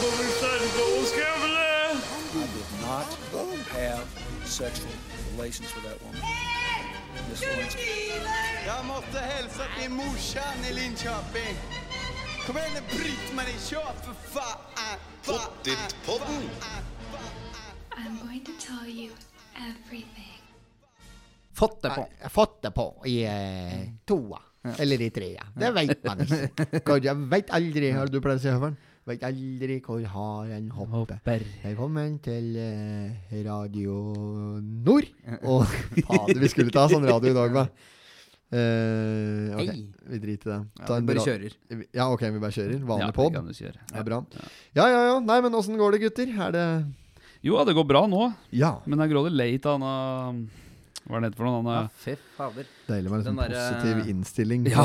I måtte not have sexual relations with that woman. Miss Lewinsky. Jag måste hälsa till morsan i Linköping. Kom igjen, Britt-Marie, For faen! Pottitpodden. I'm going to tell you everything. Fått det på. Jeg fått det på i eh, toa. Eller i trea. Det veit man ikke. God, Jeg veit aldri, har du pleid å si, Høveren? Veit aldri hvor haren hopper. Hopper. Velkommen til eh, Radio Nord. Og fader, vi skulle ta sånn radio i dag, hva? Eh, ok, Hei. vi driter i det. Ja, Ta vi en bare bra- kjører. Ja, ok, vi bare kjører. Ja, Vanlig det pod. kan du kjøre. Det er bra. Ja, ja, ja. Nei, men åssen går det, gutter? Er det Jo, det går bra nå, Ja. men jeg gråter late av han eh, Hva er det heter for noe? Ja, Han, fy fader. Deilig med en sånn der, positiv innstilling Ja.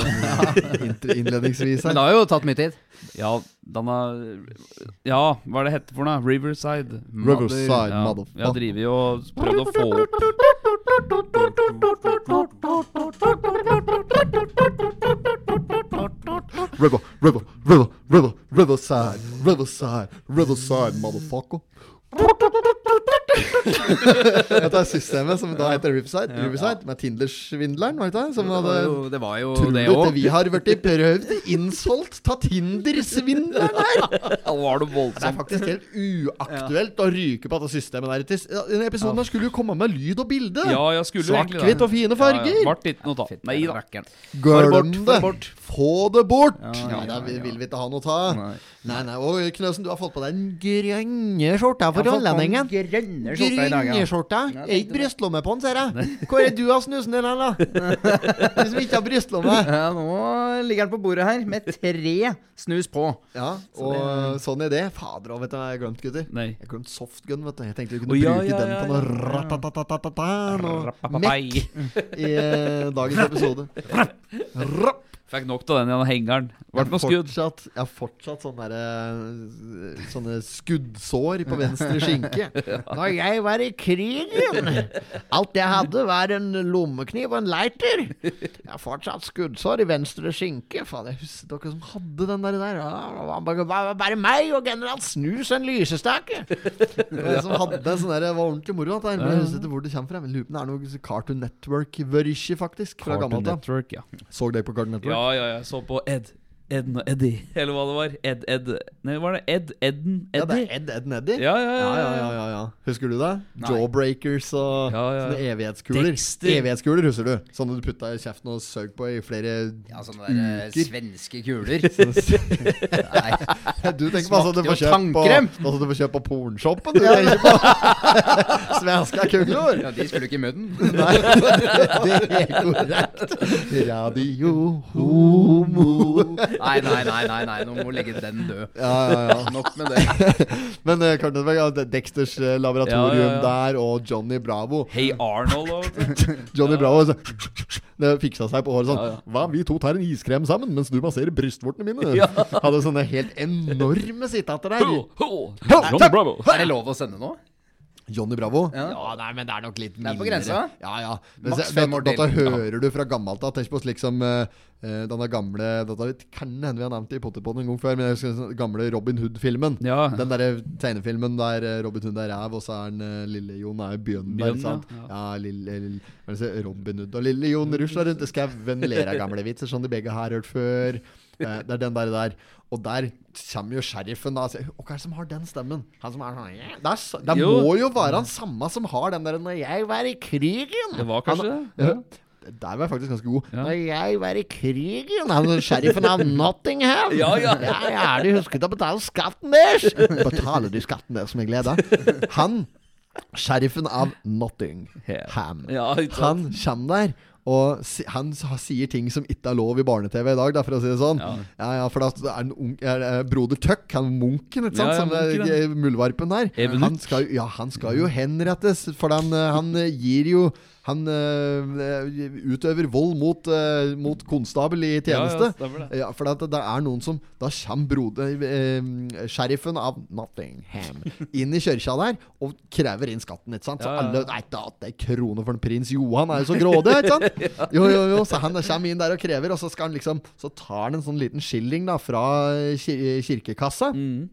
innledningsvis her. Men det har jo tatt mye tid. eh, ja, den er Ja, hva er det hette for noe? Riverside. Riverside, Ja, motherfucker. jeg har drevet og prøvd å få opp River, river, river, river, riverside, riverside, riverside, motherfucker. Dette er systemet som da heter Riverside, Riverside med Tinder-svindleren. var det ikke det? Som Det hadde var jo, det var jo du det vi har blitt prøvd innsolgt ta Tinder-svindleren her? Det var det Det er faktisk helt uaktuelt å ryke på dette systemet der. Ja, Denne episoden her skulle jo komme med lyd og bilde. Ja, jeg skulle det. Svart-hvitt og fine farger. Ja, ja. Vart ikke noe ta. Nei da. Glem det. bort. Få det bort. Ja, Ja, ja, der vil, ja. vil vi ikke ha noe ta. Nei. Nei, nei. Og Knøsen, du har fått på deg den grønne skjorta for Jeg grønne skjorta i dag, ja. Er ikke brystlomme på den, ser jeg. Hvor er du av snusen din, da? Du som ikke har brystlomme. Ja, nå ligger den på bordet her med tre snus på. Ja, og sånn er det. Fader òg, vet du hva jeg har glemt, gutter. Nei. Jeg har glemt softgun, vet du. Jeg tenkte vi kunne oh, ja, bruke ja, den på noe ratatatatata, noe mekk i eh, dagens episode. Rapp. Fikk nok av den gjennom hengeren. Noe har skudd. fortsatt, jeg har fortsatt sånne, der, eh, sånne skuddsår på venstre skinke. Når jeg var i krigen Alt jeg hadde, var en lommekniv og en lighter. Jeg har fortsatt skuddsår i venstre skinke. Faen, jeg husker dere som hadde den der. der. Ja, det var bare, meg og general Snus en lysestake. Var som hadde sånn der, var ordentlig moro. dette Men jeg husker ikke hvor det kommer fra. Men det er noe Cartoon Network-vørkje, faktisk. Fra gammelt av. Network, ja. Så dere på Cartoon Network? Ja, ja, jeg så på Ed. Edden og Eddie, eller hva det var. Ed, Ed Nei, var det Ed, Edden, Eddie? Ja, det er Ed, Edden, Eddie. Ja, ja, ja. Ja, ja, ja, ja. Husker du det? Nei. Jawbreakers og Ja, ja. sånne evighetskuler. Dexter. Evighetskuler, husker du? Sånne du putta i kjeften og søg på i flere Ja, sånne der eh, Uker. svenske kuler. Nei. Du tenker på sånn du Smakte får kjøpt på, sånn du får kjøpt på pornshoppen. Du tenker på svenske kuler. Ja, de skulle ikke i munnen. Nei, det er korrekt. Radio homo. Nei, nei, nei, nei, nei, nå må vi legge den død. Ja, ja, ja. Nok med det. Men uh, Cartoon Network, ja, Dexters eh, laboratorium Ja, ja, ja. der, og Johnny Bravo. Hey Arnold og. Johnny Bravo så, det fiksa seg på håret sånn Ja, ja. Hva, vi to tar en iskrem sammen mens du masserer brystvortene mine. Ja. Hadde sånne helt enorme sitater der. Ho, ho. Ho, Johnny Bravo. Er det lov å sende nå? Johnny Bravo? Ja. nei, men det er nok litt mindre. Det er på grensa? Ja, ja. Men Maks fem år til. dette hører du fra gammelt av. Tenk på slik som uh, eh, denne gamle Dette kan hende vi har nevnt det i Potterpod en gang før, men jeg husker den gamle Robin Hood-filmen. Ja. Den derre tegnefilmen der eh, Robin Hood er ræv, og så er han eh, lille Jon er Bjørnberg. Bjørn, sant? ja. Ja, lille, lille? Robin Hood og lille Jon rusler rundt i skauen, ler av gamle vitser som de begge har hørt før. Eh, det er den der, der. Og der kommer jo sheriffen da og sier hva er det som har den stemmen? Han som er sånn yeah. Det, er, det Jo. må jo være han samme som har den der 'Når jeg var i krigen'. Det var kanskje han, det. Ja. Der var jeg faktisk ganske god. Ja. Når jeg var i krigen Han er sheriffen av Nottingham. Ja, ja. Jeg er det husket å betale skatten deres. Betaler du skatten deres med glede? Han, sheriffen av Nottingham, Ja, han kommer der. Og han sier ting som ikke er lov i barne-TV i dag, da, for å si det sånn. Ja. Ja, ja, for da er en er, er broder Tuck, han munken, ikke sant, Ja, ja, eh, muldvarpen der. Han skal, ja, han skal jo henrettes, for eh, han eh, gir jo Han eh, utøver vold mot, eh, mot konstabel i tjeneste. Ja, ja, det. Ja, for det, det er noen som Da kommer broder eh, Sheriffen av Nottingham inn i kirka der og krever inn skatten. Ikke sant? Så alle Nei, da, det er krone for en prins Johan er jo så grådig, ikke sant? Jo, jo, jo. Så han kommer inn der og krever, og så skal han liksom Så tar han en sånn liten skilling da fra kir kirkekassa. Mm.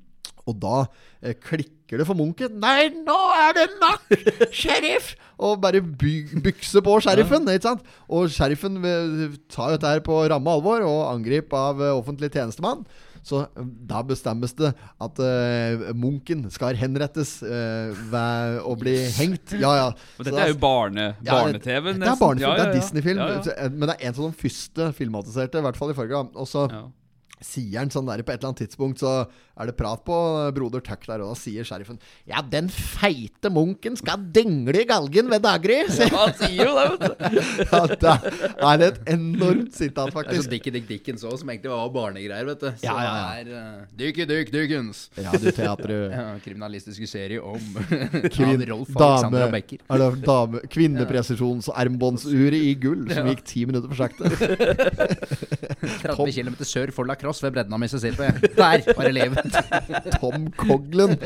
Og da eh, klikker det for Munken. Nei, nå er det nok! Sheriff! Og bare by bykse på sheriffen. ikke sant? Og sheriffen eh, tar dette her på ramme alvor og angrip av eh, offentlig tjenestemann. Så eh, da bestemmes det at uh, Munken skal henrettes uh, ved å bli hengt. Ja, ja. Og dette er jo barne, ja, barne-TV, Det nesten. er barnefilm, Ja, det ja, er ja. Disney-film. Ja, ja. Men det er en av de første filmatiserte, i hvert fall i Farga. Og så. Sier han sånn der på et eller annet tidspunkt, så er det prat på Broder Tuck der, og da sier sheriffen Ja, den feite munken skal dingle i galgen ved daggry! Ja, han sier jo det, vet du. Ja, det er et enormt sitat, Det er så faktisk. Dickie Dick Dickens òg, som egentlig var barnegreier, vet du. Så Ja, ja, ja. det er uh, Dickie Dick Dickens. Radioteatret. Ja, kriminalistiske serie om Kvin Rolf Alexandra Becker. er det dame, Kvinnepresisjonsarmbåndsuret i gull som gikk ti minutter for sakte. 30 km sør for La Crosse ved bredden av Mississippi. Der var eleven. Tom Coglan.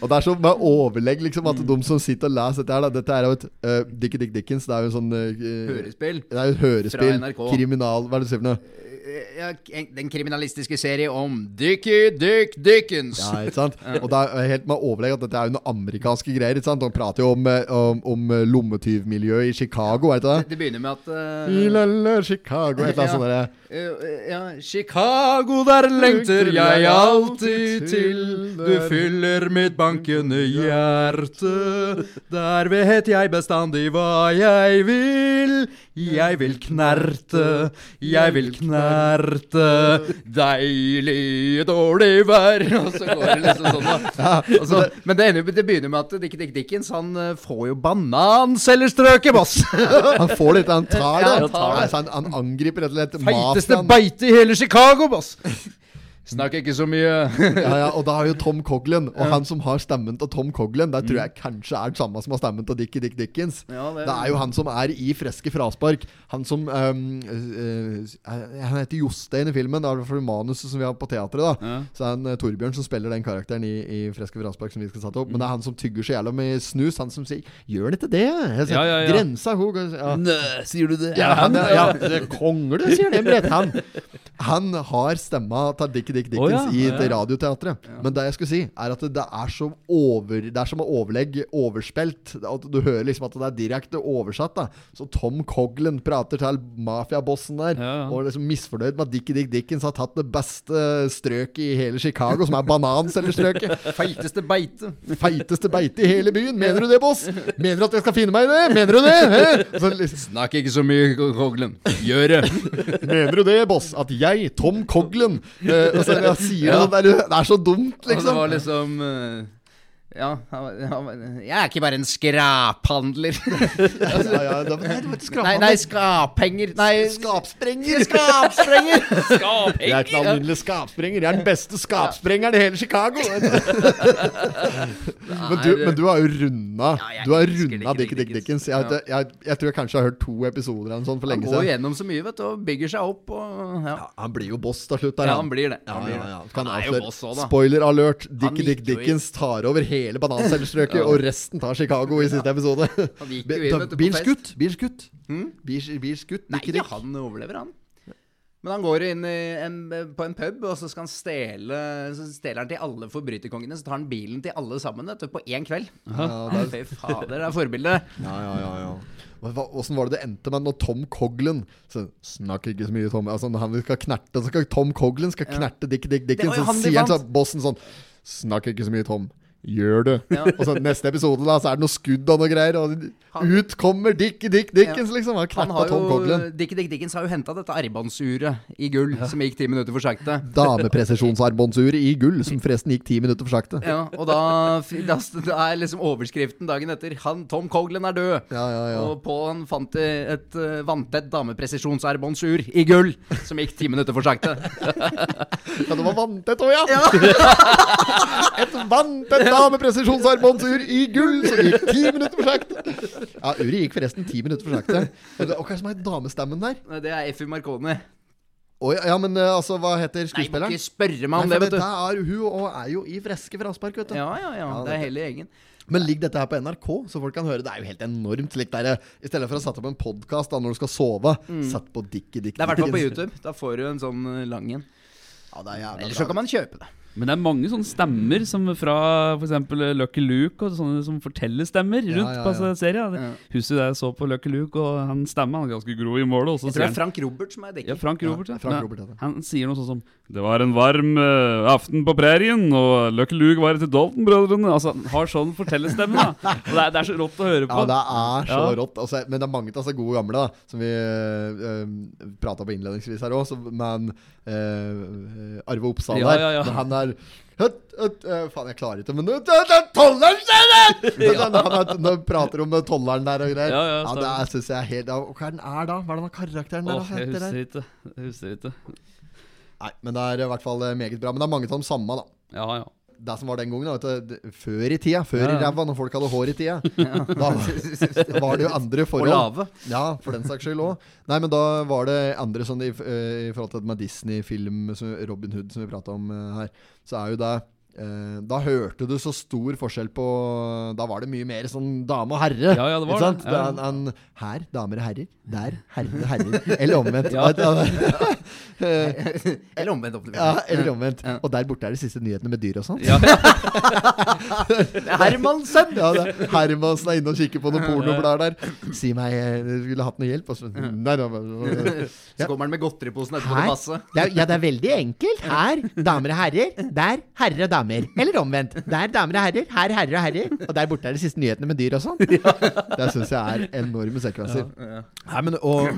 og det er så med overlegg, liksom, at de som sitter og leser dette her, da Dette er jo et uh, Dickie Dick Dickens. Det er jo en sånn uh, Hørespill. Det er jo et hørespill. Fra NRK. Kriminal Hva er det du sier for noe? Ja, den kriminalistiske serie om Dickie Dick Dickens. Ja, ikke sant? Og det er helt med overlegg at dette er jo noen amerikanske greier. Ikke sant? De prater jo om, eh, om, om eh, lommetyvmiljøet i Chicago, er det ikke det? Det begynner med at uh, I lille Chicago, et eller annet Ja. sånt. Uh, ja, Chicago, der lengter jeg alltid til. Du fyller mitt bankende hjerte. Der vet jeg bestandig hva jeg vil. Jeg vil knerte, jeg vil knerte. Deilig dårlig vær. Og så går det liksom sånn, da. Og så, men det, ender, det begynner med at Dick Dick Dickens han eh, får jo bananselgerstrøket, boss. Han får litt, han tar det. Ja, han tar det. Altså, så han, han angriper rett og slett Feiteste beite i hele Chicago, boss! Snakk ikke så mye. Ja, ja, og da har jo Tom Coglan, og han som har stemmen til Tom Coglan, der tror jeg kanskje er det samme som har stemmen til Dickie Dick Dickens. Ja, det- det, er jo han som er i Freske fraspark. Han som um, uh, Han heter Jostein i filmen. Det er for manuset som vi har på teatret. da Ja. Så det er en uh, Torbjørn som spiller den karakteren i, i Freske fraspark som vi skal sette opp. Men det er han som tygger så jævla med snus. Han som sier 'gjør han ikke det?' Jeg sier, Ja, ja, ja. Grensa hun ja. Nø, sier du det? Ja, han, ja, det er kongle, sier. Han, han har stemma til Dickie Dick Dickens oh, ja, i radioteatret. Men det jeg skulle si, er at det er så over Det er som overlegg overspilt. Du hører liksom at det er direkte oversatt. da Så Tom Coglan prater til mafiabossen der, Ja, ja. og liksom misfornøyd med at Dickie Dick Dickens har tatt det beste strøket i hele Chicago, som er bananselgerstrøket. Feiteste beite. Feiteste beite i hele byen. Mener du det, boss? Mener du at jeg skal finne meg i det? Mener du det? Så liksom, Snakk ikke så mye, Coglan. Gjør det. Mener du det, boss? At jeg, Tom Coglan eh, og så jeg sier det, sånn det er så dumt, Og det liksom. var liksom eh, ja, han han jeg er ikke bare en skraphandler. Ja, ja, nei, det var ikke nei, nei, skaphenger. Nei, Skapsprenger! skapsprenger. Jeg er ikke en alminnelig skapsprenger. Jeg er den beste skapsprengeren i hele Chicago. men, du, men du har jo runda Du har runda Dick Dick Dickens. Jeg, jeg, jeg tror jeg kanskje har hørt to episoder av en sånn for lenge siden. Han går gjennom så mye, vet du, og bygger seg opp. Og, ja. Han blir jo boss til slutt. Der, ja, han blir det. Ja, Han, ja, ja. Han er jo boss òg, da. Spoiler alert. Dick Dick. Dickens tar over hele bananselgerstrøket, og resten tar Chicago i siste episode. Han gikk jo inn, vet skutt. Bil skutt. Hmm? bil skutt. Nei, Dickie han overlever, han. Men han går inn i en, på en pub, og så skal han stjele Så stjeler han til alle forbryterkongene. Så tar han bilen til alle sammen vet du, på én kveld. Ja, Fy fader, det er forbildet. ja, ja, ja, ja. Åssen var det det endte med når Tom Coglan så, Snakker ikke så mye, Tom. Altså, når han skal knerte, så skal Tom Coglan skal knerte Dick Dick Dickens, så sier han sånn bossen sånn Snakker ikke så mye, Tom. Gjør det. Ja. Og så neste episode da Så er det noe skudd og noe greier, og Han- ut kommer Dick Dick Dickens, liksom. Han Han har Tom jo, Dickie Dick Dickens har jo henta dette armbåndsuret i gull, som gikk ti minutter for sakte. Damepresisjonsarmbåndsuret i gull, som forresten gikk ti minutter for sakte. Ja, og da, da, er liksom overskriften dagen etter Han, Tom Coglan er død. Ja, ja, ja. Og på han fant et uh, vanntett damepresisjonsarmbåndsur i gull, som gikk ti minutter for sakte. Ja, det var vanntett òg, ja! Et vanntett damepresisjonsarmbåndsur i gull som gikk ti minutter for sakte. Ja, uret gikk forresten ti minutter for sakte. Hva er det som er damestemmen der? Det er Effie Marconi. Oh, ja, ja, men eh, altså, hva heter skuespilleren? Nei, ikke spørre meg om Nei, det, vet du. Er hun og er jo i Freske fraspark, vet du. Ja, ja, ja. Det er hele gjengen. Men ligger dette her på NRK, så folk kan høre? Det er jo helt enormt slikt der. eh, I stedet for å sette opp en podkast når du skal sove, sett på Dickie Dick Mm. Det er i hvert fall på YouTube. Da får du en sånn uh, lang en. Ja, er Eller så kan man kjøpe det. Men det er mange sånne stemmer som fra f.eks. Lucky Luke og sånne som forteller stemmer rundt Ja, ja, på ja. serien. Ja. Husker du det jeg så på Lucky Luke, og han stemmer han er ganske grov i målet. Også, Jeg tror det er Frank Robert som er dekker. ja, Frank Robert, ja. Frank Men Robert, ja. Han sier noe sånn som Det var en varm uh, aften på prærien, og Lucky Luke var etter Dalton-brødrene. Altså, han har sånn fortellerstemme, da. Og det er, det er så rått å høre på. Ja, det er så Ja. rått. Altså, men det er mange av disse gode gamle, da som vi uh, prata på innledningsvis her òg. Men uh, Arve Oppsal Ja, der, ja, ja. når han er høtt, høtt, eh, Faen, jeg klarer ikke, men det det- det er tolleren, ser du! ja. Han, han han prater om tolleren der og greier. Ja, ja, Ja, det synes jeg er helt ja, Hva er den er da? Hva er den karakteren der? Åh, jeg husker der? husker ikke. Jeg husker ikke. Nei, men det er i hvert fall eh, meget bra. Men det er mange av de samme, da. Ja, ja. Det som var den gangen, da, vet du, før i tida, før Ja, i ja. ræva, når folk hadde hår i tida, da var det jo andre Og forhold. lave. Ja, for den saks skyld òg. Nei, men da var det andre sånn i, eh, i forhold til det med Disney-film, Robin Hood, som vi prata om eh, her, så er jo det Da hørte du så stor forskjell på Da var det mye mer sånn dame og herre. Ja, ja, det var det. Ja. Er en, en, her damer og herrer, der herrer og herrer. Eller omvendt. Ja. Eller omvendt. ja, eller omvendt. Ja. Og der borte er de siste nyhetene med dyr og sånn. Ja. Hermansen! Ja, det er Hermansen er inne og kikker på noen pornoblader der. Si meg, skulle du hatt noe hjelp? Og så, nei, da, Så kommer han med godteriposen etterpå Her? Det ja, det er veldig enkelt. Her damer og herrer. Der herrer og damer. Eller omvendt. Der damer og herrer. Her herrer og herrer. Og der borte er de siste nyhetene med dyr og sånn. Det syns jeg er enorme sekvenser. Nei, men, og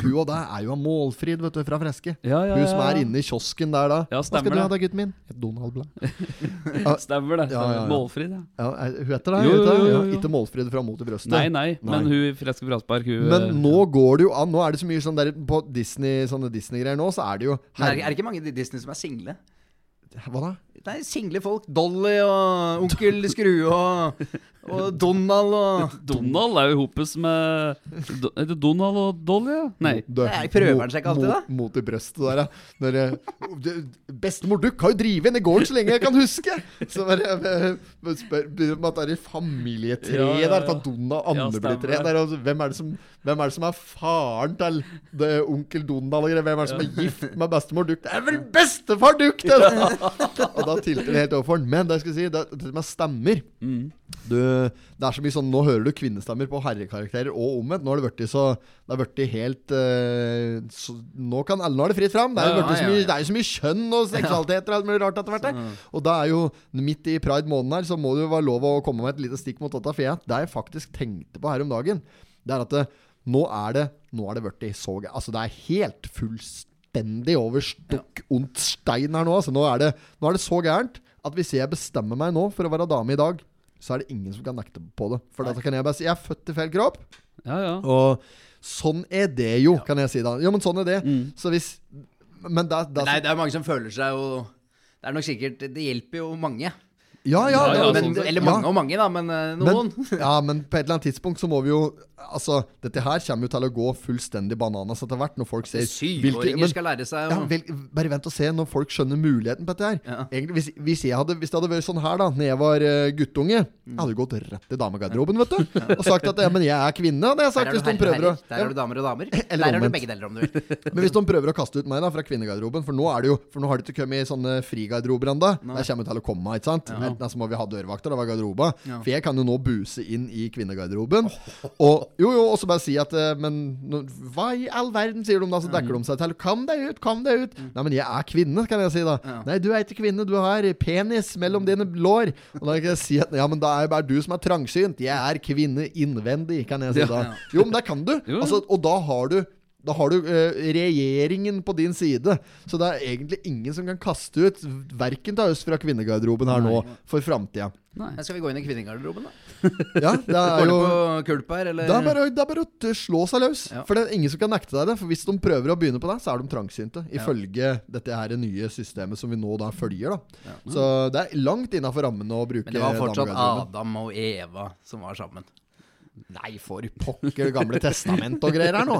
hun og deg er jo av Målfrid, vet du, fra Freske. Ja, ja, Hun som er inne i kiosken der da. Ja, Hva skal du ha det. da, gutten min? Et Donald-blad. Stemmer det. Ja, ja, ja. Målfrid, ja. Ja, hun heter det? Jo, jo, jo, Ja, ikke Målfrid fra Mot i brøstet. Nei, nei, men hun i Freske Fraspark, hun Men eh, nå går det jo an. Nå er det så mye sånn der på Disney Sånne Disney-greier nå, så er det jo er, det- er det ikke mange i Disney som er single? Hva da? Det er single folk. Dolly og onkel Skrue og, og Donald og Donald er jo hopes med Do, Er det Donald og Dolly, ja? Nei. Det, Nei, prøver han seg ikke alltid, mot, Mot i brøstet der, ja. Der, Bestemor Duck har jo drevet inn i gården så lenge jeg kan huske! Så bare spør om at det er i familietre Ja, ja, der, ja. fra Donald andre Andebli-tre stemmer. der. Og hvem, er det som, hvem er det som er faren til det onkel Donald? Og greier? hvem er det som er gift med bestemor Duck? Det er vel bestefar Duck! Det, da! og da tilter det helt overfor den. Men det jeg skal si, det, det med stemmer Mm. du, det er så mye sånn Nå hører du kvinnestemmer på herrekarakterer og omvendt. Nå har det blitt så Det har blitt helt uh, så, Nå kan alle er det fritt fram. Det er, Ja, så ja, mye, ja. det er jo så mye kjønn og seksualitet og alt mulig rart etter hvert. der. Og da er jo midt i pride måneden her, så må det jo være lov å komme med et lite stikk mot dette. For jeg, det jeg faktisk tenkte på her om dagen, det er at det, nå er det Nå er det blitt så Altså, det er helt fullstendig over stokk ondt stein her nå. Altså, nå, er det, nå er det så gærent at hvis jeg bestemmer meg nå for å være dame i dag, så er det ingen som kan nekte på det. For da kan jeg bare si jeg er født i feil kropp. Ja, ja. Og sånn er det jo, kan jeg si da. Jo, men sånn er det. Så hvis Men da, da Nei, det er mange som føler seg jo Det er nok sikkert Det hjelper jo mange. Ja, ja, Ja, ja, ja, men, sånn eller mange og mange, da, men eh, noen. Men, ja, men på et eller annet tidspunkt så må vi jo Altså, dette her kommer jo til å gå fullstendig bananas etter hvert, når folk ser Syvåringer skal lære seg ja, å vel, Bare vent og se når folk skjønner muligheten på dette her. Ja. Egentlig, hvis, hvis, jeg hadde, hvis det hadde vært sånn her da Når jeg var uh, guttunge, jeg hadde gått rett i damegarderoben, vet du. Og sagt at ja, men jeg er kvinne. hadde jeg sagt hvis de prøver å. Der er du damer og damer. Eller Der er du begge deler, om du vil. Men hvis de prøver å kaste ut meg da fra kvinnegarderoben For nå er det jo For nå har det ikke kommet i sånne frigarderober ennå. Der kommer det til å komme, ikke sant? Enten så må vi ha dørvakter, det var garderoba. Ja. For jeg kan jo nå buse inn i kvinnegarderoben. Og jo, jo, og så bare si at eh, Men hva i all verden, sier de da, så dekker de seg til. Kom deg ut, kom deg ut. Nei, men jeg er kvinne, kan jeg si da. Nei, du er ikke kvinne, du har penis mellom dine lår. Og da kan jeg si at ja, men da er det bare du som er trangsynt. Jeg er kvinne innvendig, kan jeg si da. Jo, men det kan du. Altså, og da har du da har du eh, regjeringen på din side. Så det er egentlig ingen som kan kaste ut verken til oss fra kvinnegarderoben her nå for framtida. Skal vi gå inn i kvinnegarderoben, da? Ja, det er jo her, eller? det er, bare, det er bare å slå seg løs. Ja. For det er ingen som kan nekte deg det. For hvis de prøver å begynne på det, så er de trangsynte. Ifølge dette her nye systemet som vi nå da følger. da Så det er langt innafor rammene å bruke Men det var fortsatt. Adam og Eva som var sammen. Nei, for pokker, det gamle testament og greier her nå.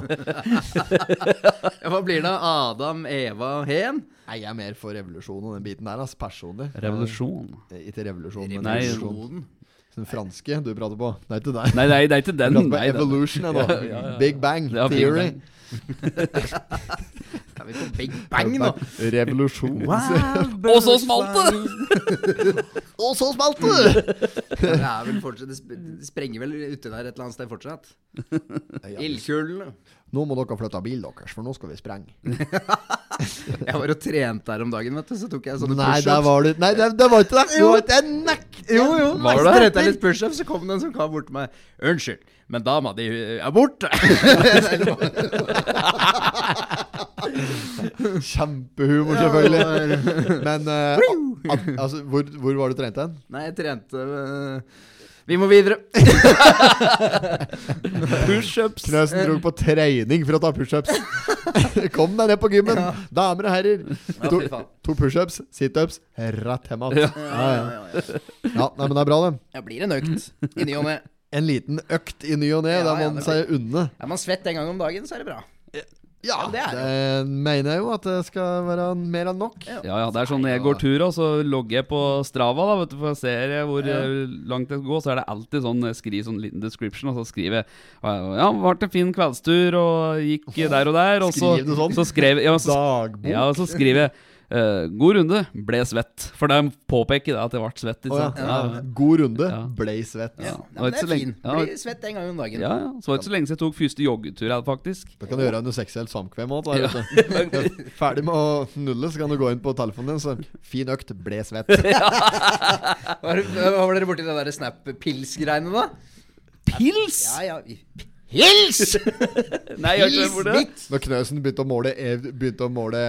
Hva blir det? Adam, Eva, Hen? Nei, jeg er mer for revolusjon og den biten der, altså, personlig. Revolusjon. Eh, Ikke revolusjon, men Nei, revolusjon. Den franske du prater på. Det er ikke deg. Nei, nei, det er ikke den. Du prater på Nei, evolution, jeg nå. Ja, ja, ja. Big Bang Ja, Big Theory. Bang. Er vi på Big Bang nå? Revolusjon. Og så smalt det! Og så smalt det! Det er vel fortsatt det sprenger vel uti der et eller annet sted fortsatt. Ildkulene. Nå må dere flytte bilen deres, for nå skal vi sprenge. Jeg var og trente der om dagen, vet du. Så tok jeg sånne Nei, pushups. var du Nei, det, det var ikke det. Ikke Jeg nekter. Jo, jo. Var det? trente jeg litt pushups, så kom det en som kom bort til meg. Unnskyld, men dama di er borte. Kjempehumor, selvfølgelig. Men uh, al- al- altså, hvor, hvor var du trent hen? Nei, jeg trente øh, Vi må videre. Pushups. Knøsen dro på trening for å ta pushups. Kom deg ned på gymmen, damer og herrer. To, to pushups, situps, rett hjem igjen. Ja, ja. ja, nei, men det er bra, det. Ja, blir en økt i ny og ne. En liten økt i ny og ne, Ja, da ja, må man det seg unne. Er man svett en gang om dagen, så er det bra. Ja, det er det mener jeg jo at det skal være mer enn nok. Ja, ja, det er sånn når jeg går tur, og så logger jeg på Strava, da, vet du, for å se hvor ja. langt jeg gå Så er det alltid sånn jeg skriver sånn liten description, og så skriver jeg Ja, ble en fin kveldstur, og gikk der og der. Og så, Skriver du sånn? så skrev ja, så, Dagbok. ja, og så skriver jeg eh, God runde, ble svett. For de påpeker det at jeg ble svett. Liksom. Oh, sant? ja. Ja, God runde, Ja. blei svett. Ja, det men det er fint. fin. ja. Blir svett en gang om dagen. ja, ja. Så var det ikke så lenge siden jeg tok første joggetur her, faktisk. Det kan du gjøre en seksuelt samkvem òg. Ferdig med å nulle, så kan du gå inn på telefonen din, så Fin økt, ble svett. Hva var dere borti det der Snap-pils-greiene, da? Pils! Ja, ja. Hils! Nei, jeg Hils ikke hørt Når Knøsen begynte å måle, begynte å måle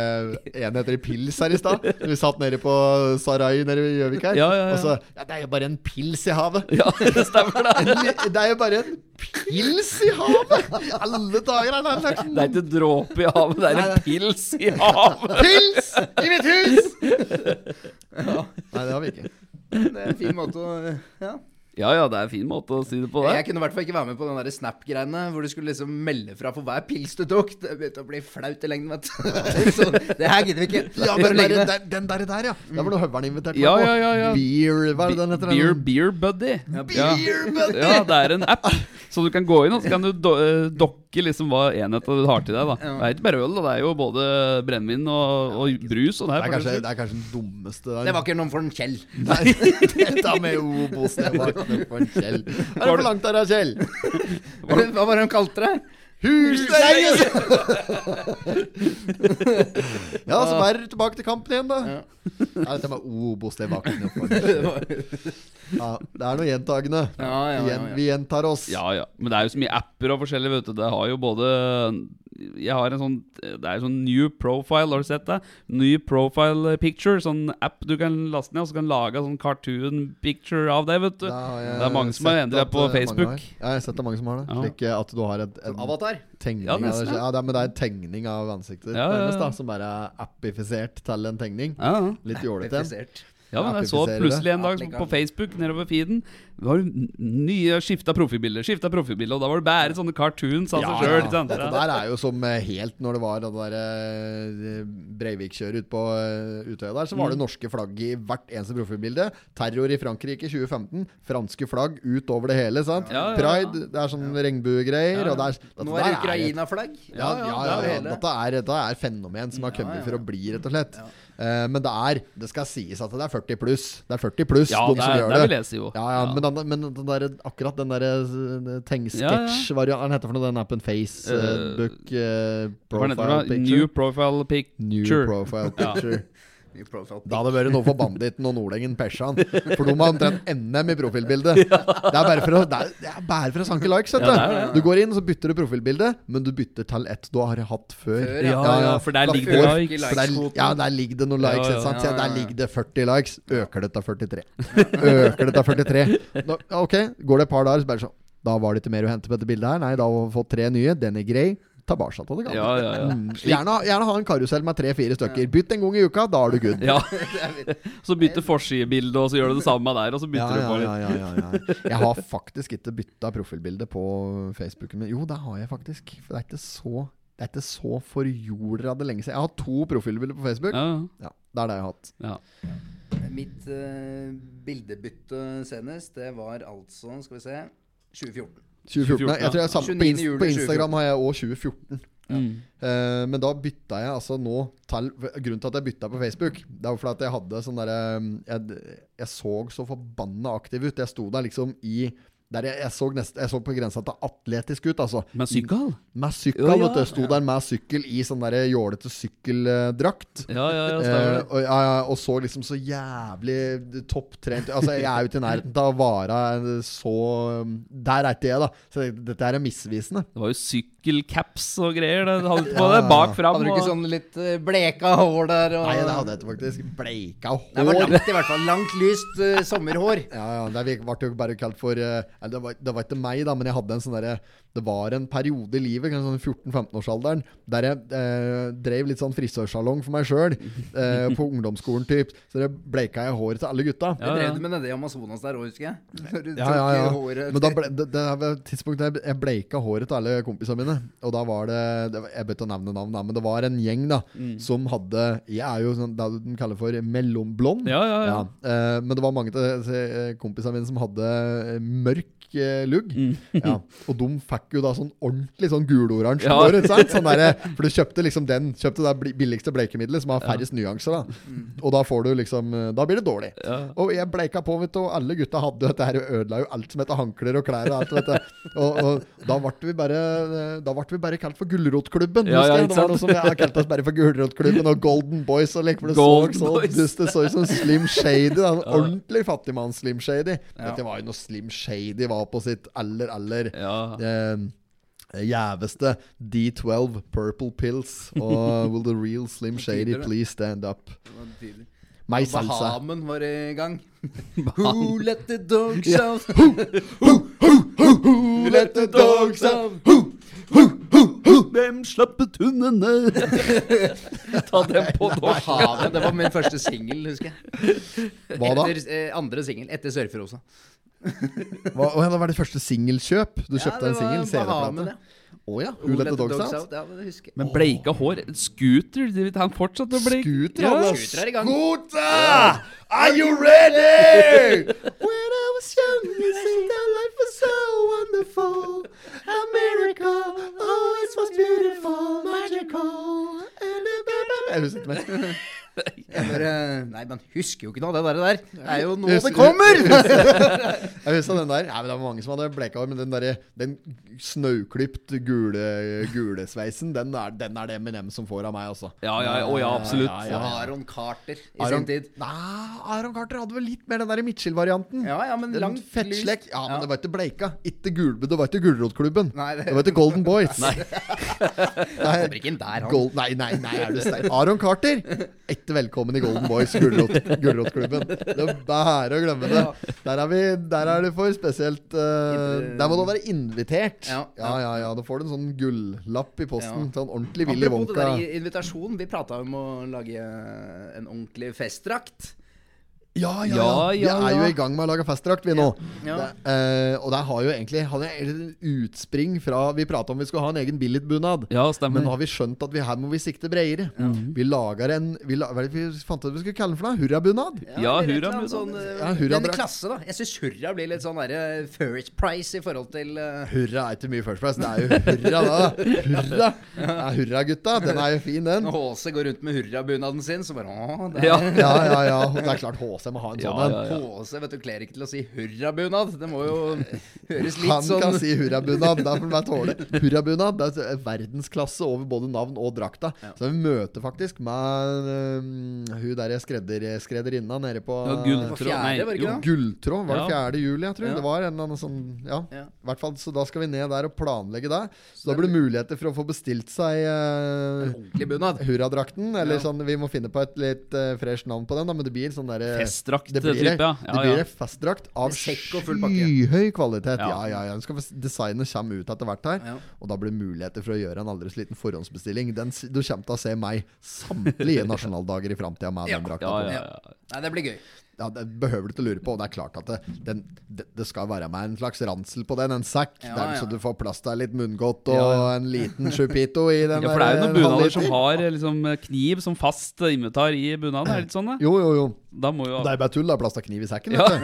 enheter i pils her i stad Vi satt nede på Sarai nede i Gjøvik her, Ja, ja, ja. og så Ja, det er jo bare en pils i havet. Ja, det stemmer det. Det er jo bare en pils i havet! I alle dager er det en slags Det er ikke dråpe i havet, det er en pils i havet. pils i mitt hus! Nei, det har vi ikke. Det er en fin måte å Ja. Ja ja, det er en fin måte å si det på. Det. Jeg kunne i hvert fall ikke være med på den der Snap-greiene hvor du skulle liksom melde fra for hver pils du tok. Det begynte å bli flaut i lengden, vet du. Så det her gidder vi ikke. Ja, den, ned. der, den der, der, ja. Der var noe høveren invitert meg Ja, på. ja, ja, ja. Beer, hva er det den heter? Beer, beer Buddy. Ja. Beer buddy! Ja, det er en app. Så du kan gå inn og så kan du do eh, dokke liksom hva enheten du har til deg. da Det er ikke bare øl, da. det er jo både brennevin og, og brus. Og det Det er er, kanskje, det er kanskje den dummeste der. Det var ikke noen for en Kjell. Nei, dette med Obos, Kjell. Er det for langt der, da, Kjell? Hva var det de kalte det? Husleie! ja, så det tilbake til kampen igjen, da. Nei, dette med Obos, det var. Ja, det er noe gjentagende. Ja, ja, ja, ja. Vi gjentar oss. Ja, ja. Men det er jo så mye apper og forskjellig, vet du. Det har jo både Jeg har en sånn Det er sånn New Profile, har du sett det? New Profile Picture, sånn app du kan laste ned, og så kan lage sånn cartoon picture av det, vet du. Da Det er mange som har endret det på eh, Facebook. Ja, jeg har sett det mange som har det. Ja. Slik eh, at du har et, en Avatar. tegning Ja, nesten, ja. Ja, det er, men det er en tegning av ansiktet ditt Ja, ja, ja. nærmest, da, som bare er appifisert til en tegning. Ja, ja. Litt jålete. Ja, men jeg så plutselig en dag på Facebook nedover feeden Det var nye skifta profilbilder, skifta profilbilder, og da var det bare sånne cartoons av seg sjøl. Dette der er jo som eh, helt når det var det der eh, Breivik-kjøret ute på eh, Utøya der, så var det Mm. norske flagg i hvert eneste profilbilde. Terror i Frankrike 2015. Franske flagg utover det hele, sant? Ja, ja, ja. Pride, det er sånn regnbuegreier, og det er Nå er det Ukraina-flagg. Ja, ja, ja. Dette, er, dette er fenomen som har kommet ja, for å bli, rett og slett. Eh, men det er Det skal sies at det er 40 pluss. Det er 40 pluss Ja, de som gjør det vil jeg si jo. Ja, ja, Ja. Men, den, men den der, akkurat den derre Tengsketsj-varianten Den heter for noe, den appen Facebook uh, uh, Profile? Picture. New Profile Picture. New profile picture. Da hadde det vært noe for banditten og Nordengen Persan. For de har omtrent NM i profilbildet. Det er bare for å, det er, det er bare for å sanke likes. Du. Ja, det er det, ja. Du går inn så bytter du profilbilde, men du bytter til ett du har hatt før. Før, Ja, ja, for der ligger det likes. der, ja, der ligger det noen likes. Ja, ja, ja, Ja, ja, Der ligger det 40 likes. Øker det til 43. Øker det til 43. Nå, ok, går det et par dager, så bare sånn Da var det ikke mer å hente på dette bildet her. Nei, da har vi fått tre nye. Den er grei. Tilbake til det gamle. Ja, ja, ja. Mm, gjerne, gjerne ha en karusell med tre-fire stykker. Bytt en gang i uka, da er du good. Ja. Så bytte forsidebilde, og så gjør du det samme der, og så Ja, bytter du på litt. ja, ja, ja, ja. Jeg har faktisk ikke bytta profilbilde på Facebooken min. Jo, det har jeg faktisk. For det er ikke så Det er ikke så forjorda det lenge siden. Jeg har to profilbilder på Facebook. Ja, Ja, det er det jeg har hatt. ja. Mitt uh, bildebytte senest, det var altså Skal vi se 2014. 2014. Nei, jeg tror jeg er sammen, på, Inst juli på Instagram har jeg òg 2014. Eh, men da bytta jeg altså nå til Grunnen til at jeg bytta på Facebook, Det var fordi at jeg hadde sånn derre jeg, jeg så så forbanna aktiv ut. Jeg sto der liksom i der jeg, jeg, så nest, jeg så på grensa til atletisk ut, altså. Med sykkel? Med sykkel, Ja, ja. vet du. Sto der med sykkel i sånn der jålete sykkeldrakt. Ja, ja, ja, Eh, og, ja, ja, og så liksom så jævlig topptrent Altså, jeg er jo ikke i nærheten av å være så Der er ikke jeg, da. Så dette her er misvisende. Det var jo sykkelcaps og greier. Det hadde du på deg det bak fram. Hadde du ikke og- sånn litt eh, bleka hår der? Og... Nei, det hadde jeg ikke faktisk. Bleika hår. Det var langt, i hvert fall. Langt, lyst uh, sommerhår. Ja, ja, det ble jo bare kalt for eller det, var, det var ikke meg, da, men jeg hadde en sånn derre Det var en periode i livet, kanskje sånn 14-15-årsalderen, der jeg eh, drev litt sånn frisørsalong for meg sjøl. Eh, på ungdomsskolen, typ. Så det bleika jeg håret til alle gutta. Jeg drev du med det i Amazonas der òg, husker jeg. Du Ja, ja, ja. håret Men da ble, det, det var et tidspunkt der jeg bleika håret til alle kompisene mine. Og da var det, det Jeg begynte å nevne navn, da, men det var en gjeng da som hadde Jeg er jo sånn det den kaller for mellomblond. Ja, ja, ja. eh, men det var mange av kompisene mine som hadde eh, mørk eh, lugg. Mm. ja. Og de fikk jo da sånn ordentlig sånn guloransje Ja. hår. sant? Sånn derre- for du kjøpte liksom den Kjøpte det billigste bleikemiddelet som har færrest nyanser. da Og da får du liksom eh, Da blir det dårlig. Ja. Og jeg bleika på, vet du, og alle gutta hadde jo dette her og ødela jo alt som heter håndklær og klær og alt, vet du. Og, og da ble vi bare Da ble vi bare kalt for Gulrotklubben. Ja, ja, det var noe som jeg har kalt oss bare for Gulrotklubben og Golden Boys og like, for det Golden så så dust, det så ut som Slim Shady. Da. En Ordentlig fattigmann Slim Shady. Ja. Dette var jo noe Slim Shady var på sitt aller, aller Ja. eh, Jæveste D12 Purple Pills og Will the real Slim Shady please stand up? Meg salsa. Bahamen var i gang. Who let the dogs out? Who let the dogs out? Hvem slappet hundene? Ta den på norsk. Det var min første singel, husker jeg. Hva da? Etter, eh, andre singel etter Surferosa. Hva, ja, det var det første singelkjøp? Du kjøpte en singel CD-plate? ja. Å ja. Who let the dogs out? Ja, det husker jeg. Men bleika hår Scooter, han fortsatte å bleike. Scooter, Ja. Scooter er i gang. Scooter! Are you ready? When I was young, you said that life was so wonderful. A miracle, oh, it was beautiful, magical. And a baby- Jeg bare, nei, men husker jo ikke noe av det der. Det er jo nå det kommer! Jeg husker den der. Ja, men det var mange som hadde bleka hår, men den der, den snauklipt gule, gulesveisen, den er, den er det Eminem som får av meg, altså. Ja, ja, å ja, absolutt. Ja, ja, ja. Aron Carter i Aron, sin tid. Nei, Aron Carter hadde vel litt mer den der Mitchell-varianten. Ja, ja, men Den langt fettslekk. Ja, men det var ikke bleika. Ikke gulbe, det var ikke Gulrotklubben. Nei, det- det var ikke Golden Boys. Nei. Nei, Kommer ikke inn der, han. Gold, nei, nei, nei, er du sterk? Aron Carter, ikke velkommen i Golden Boys, Gulrot- Gulrotklubben. Det er bare å glemme det. Der er, vi, der er det for spesielt uh, Der må du være invitert. Ja. ja, ja. Da får du en sånn gullapp i posten. Sånn ordentlig Willy Apropos det der invitasjon, vi prata om å lage en ordentlig festdrakt. Ja, ja, Ja, ja. Vi ja, er jo i gang med å lage festdrakt, vi nå. Ja. Det, eh, og der har jo egentlig hadde jeg et utspring fra Vi prata om vi skulle ha en egen billigtbunad. Ja, stemmer. Men nå har vi skjønt at vi, her må vi sikte bredere. Vi lager en vi, la, hva vi fant ut vi skulle kalle den for noe? Hurrabunad? Ja, hurra, annet sånn, eh, Ja, hurradrakt. Den klasse, da. Jeg syns hurra blir litt sånn derre first price i forhold til uh... Hurra er ikke mye first price. Det er jo hurra, da. Hurra! Ja, hurra, gutta. Den er jo fin, den. Når HC går rundt med hurrabunaden sin, så bare Å, det er Ja. Ja, ja, ja. Det er klart HC må ha en Ja, sånn en. ja, ja. HC vet du, kler ikke til å si hurrabunad. Det må jo høres litt Han sånn kan si hurrabunad. Da får han bare tåle. Hurrabunad det er verdensklasse over både navn og drakta. Så vi møter faktisk med um, hun der skredder, skredderinna nede på Ja, På Gulltråd fjerde, var det ikke jo. Gulltråd. Var det Ja. 4. juli, jeg tror? Ja. Det var en eller annen sånn Ja. Ja. I hvert fall, Så da skal vi ned der og planlegge det. Så da blir det muligheter for å få bestilt seg uh, ordentlig bunad. hurradrakten. Eller Ja. sånn, vi må finne på et litt uh, fresh navn på den, da, men det blir sånn derre Festdrakt, det blir, type, ja. det Ja, blir ja. festdrakt av skyhøy kvalitet. Ja, Ja. ja, ja. Skal Designet kommer ut etter hvert her. Ja. Og da blir det muligheter for å gjøre en aldri så liten forhåndsbestilling. Den, du kommer til å se meg samtlige nasjonaldager i framtida med Ja. den drakta Ja, på. ja, ja. Nei, det blir gøy. Ja, Det behøver du ikke lure på. Og det er klart at det, den, det, det skal være med en slags ransel på den. En sekk, Ja, der, ja. så du får plass til litt munngodt og en liten chupito i den Ja, for det er jo noen eh, bunader som har eh, liksom kniv som fast invitar i bunaden. Er det litt sånn, da? Jo, jo, jo. Da jo Det er bare tull. Det er plass til kniv i sekken. Ja.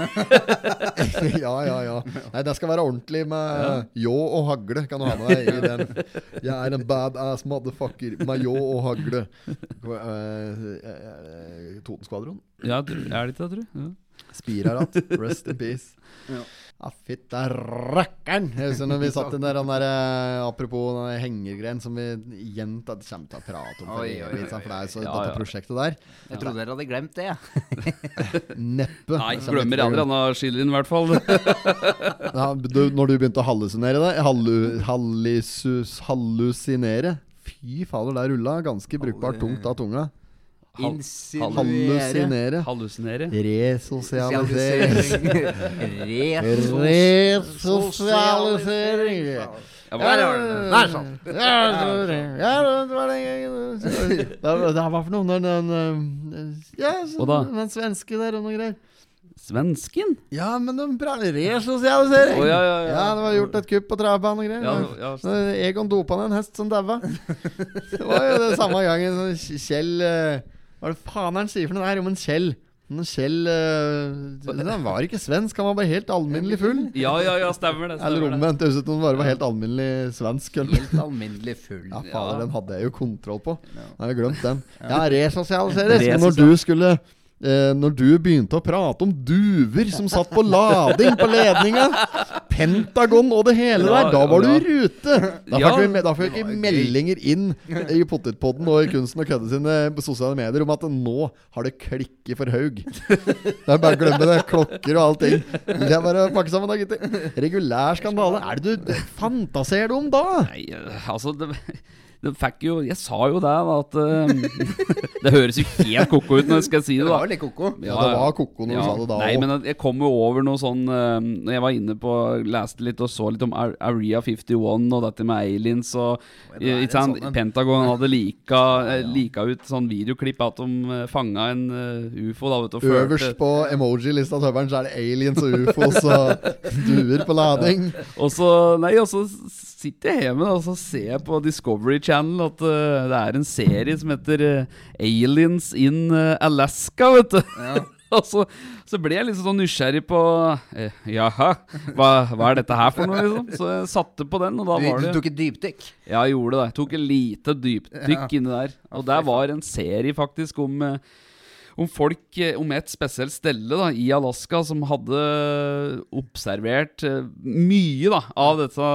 Ja, ja, ja. Nei, det skal være ordentlig med ljå og hagle. Kan du ha med deg i den. Jeg er en badass motherfucker med ljå og hagle. Uh, Totenskvadron. Ja, er det ikke det, tror du? Ja. Spirarat. Rest in peace. Ja. Ja, fytta rakkeren! Jeg husker når vi satt i den der, den der eh, Apropos den der hengergreien som vi igjen ta- kommer til å prate om for Oi, oi, oi, for det er så Ja, dette ja. prosjektet der. Jeg trodde dere hadde glemt det. Neppe. Nei, Jeg glemmer aldri han av i hvert fall. Ja, du, når du begynte å hallusinere deg hallu, Hallusinere Fy fader, der rulla ganske brukbart tungt av tunga. Hallusinere. Hallusinere. Resosialisering. Resosialisering. Ja, Der var det. Der. Ja, det ja, det var den gangen. Det var- for noe den, den eh, Ja, den svenske der og noe greier. Svensken? Ja, men de prater resosialisering! Oh, ja, ja, ja. det var gjort et kupp på travbanen og greier. Ja, ja. Egon dopa ned en hest som daua. Det var jo det samme gangen så Kjell eh, Hva er det faen han sier for noe der om en Kjell? Men Kjell øh, Han var ikke svensk, han var bare helt alminnelig full. Ja, ja, ja, stemmer det. Eller Stemmer omvendt. Det høres ut som han bare var helt alminnelig svensk. Helt alminnelig full. Ja, fader, den hadde jeg jo kontroll på. Ja. Jeg glemt den. Ja, resosialiseres. Men når du skulle eh, Når du begynte å prate om duver som satt på lading på ledninga, Pentagon og det hele der, da var du i rute! Da fikk vi, da fikk vi meldinger inn i Potetpodden og i Kunsten og kødde sine sosiale medier om at nå har det klikket for Haug. Det er bare å glemme det. Klokker og allting. Det er bare å pakke sammen da, gutter. Regulær skandale. Er det du fantaserer du om da? Nei, eh, altså det, det fikk jo Jeg sa jo det, da, at eh, Det høres jo helt ko-ko ut når jeg skal si det, da. Det var litt ko-ko. Ja, det var ko-ko når du sa det da Nei, også. men jeg kom jo over noe sånn eh, Når jeg var inne på Leste litt og så litt om Ar- Area 51 og dette med aliens og ikke sant, sånn. Pentagon hadde lika, eh, lika ut sånn videoklipp at de fanga en ufo. da, vet du, og Øverst på emoji-lista til Høveren så er det aliens og ufos og duer på lading. Og så Nei, og så sitter jeg hjemme og så ser jeg på Discovery Channel at uh, det er en serie som heter uh, Aliens in eh, Alaska, vet du. Ja. og så, så ble jeg liksom sånn nysgjerrig på eh, Jaha, hva, hva er dette her for noe, liksom? Så jeg satte på den, og da var det du tok et dypdykk. Ja, jeg gjorde det. Jeg tok et lite dypdykk Ja. inni der. Og der var en serie faktisk om eh, om folk eh, Om et spesielt stelle da i Alaska som hadde observert eh, mye da av dette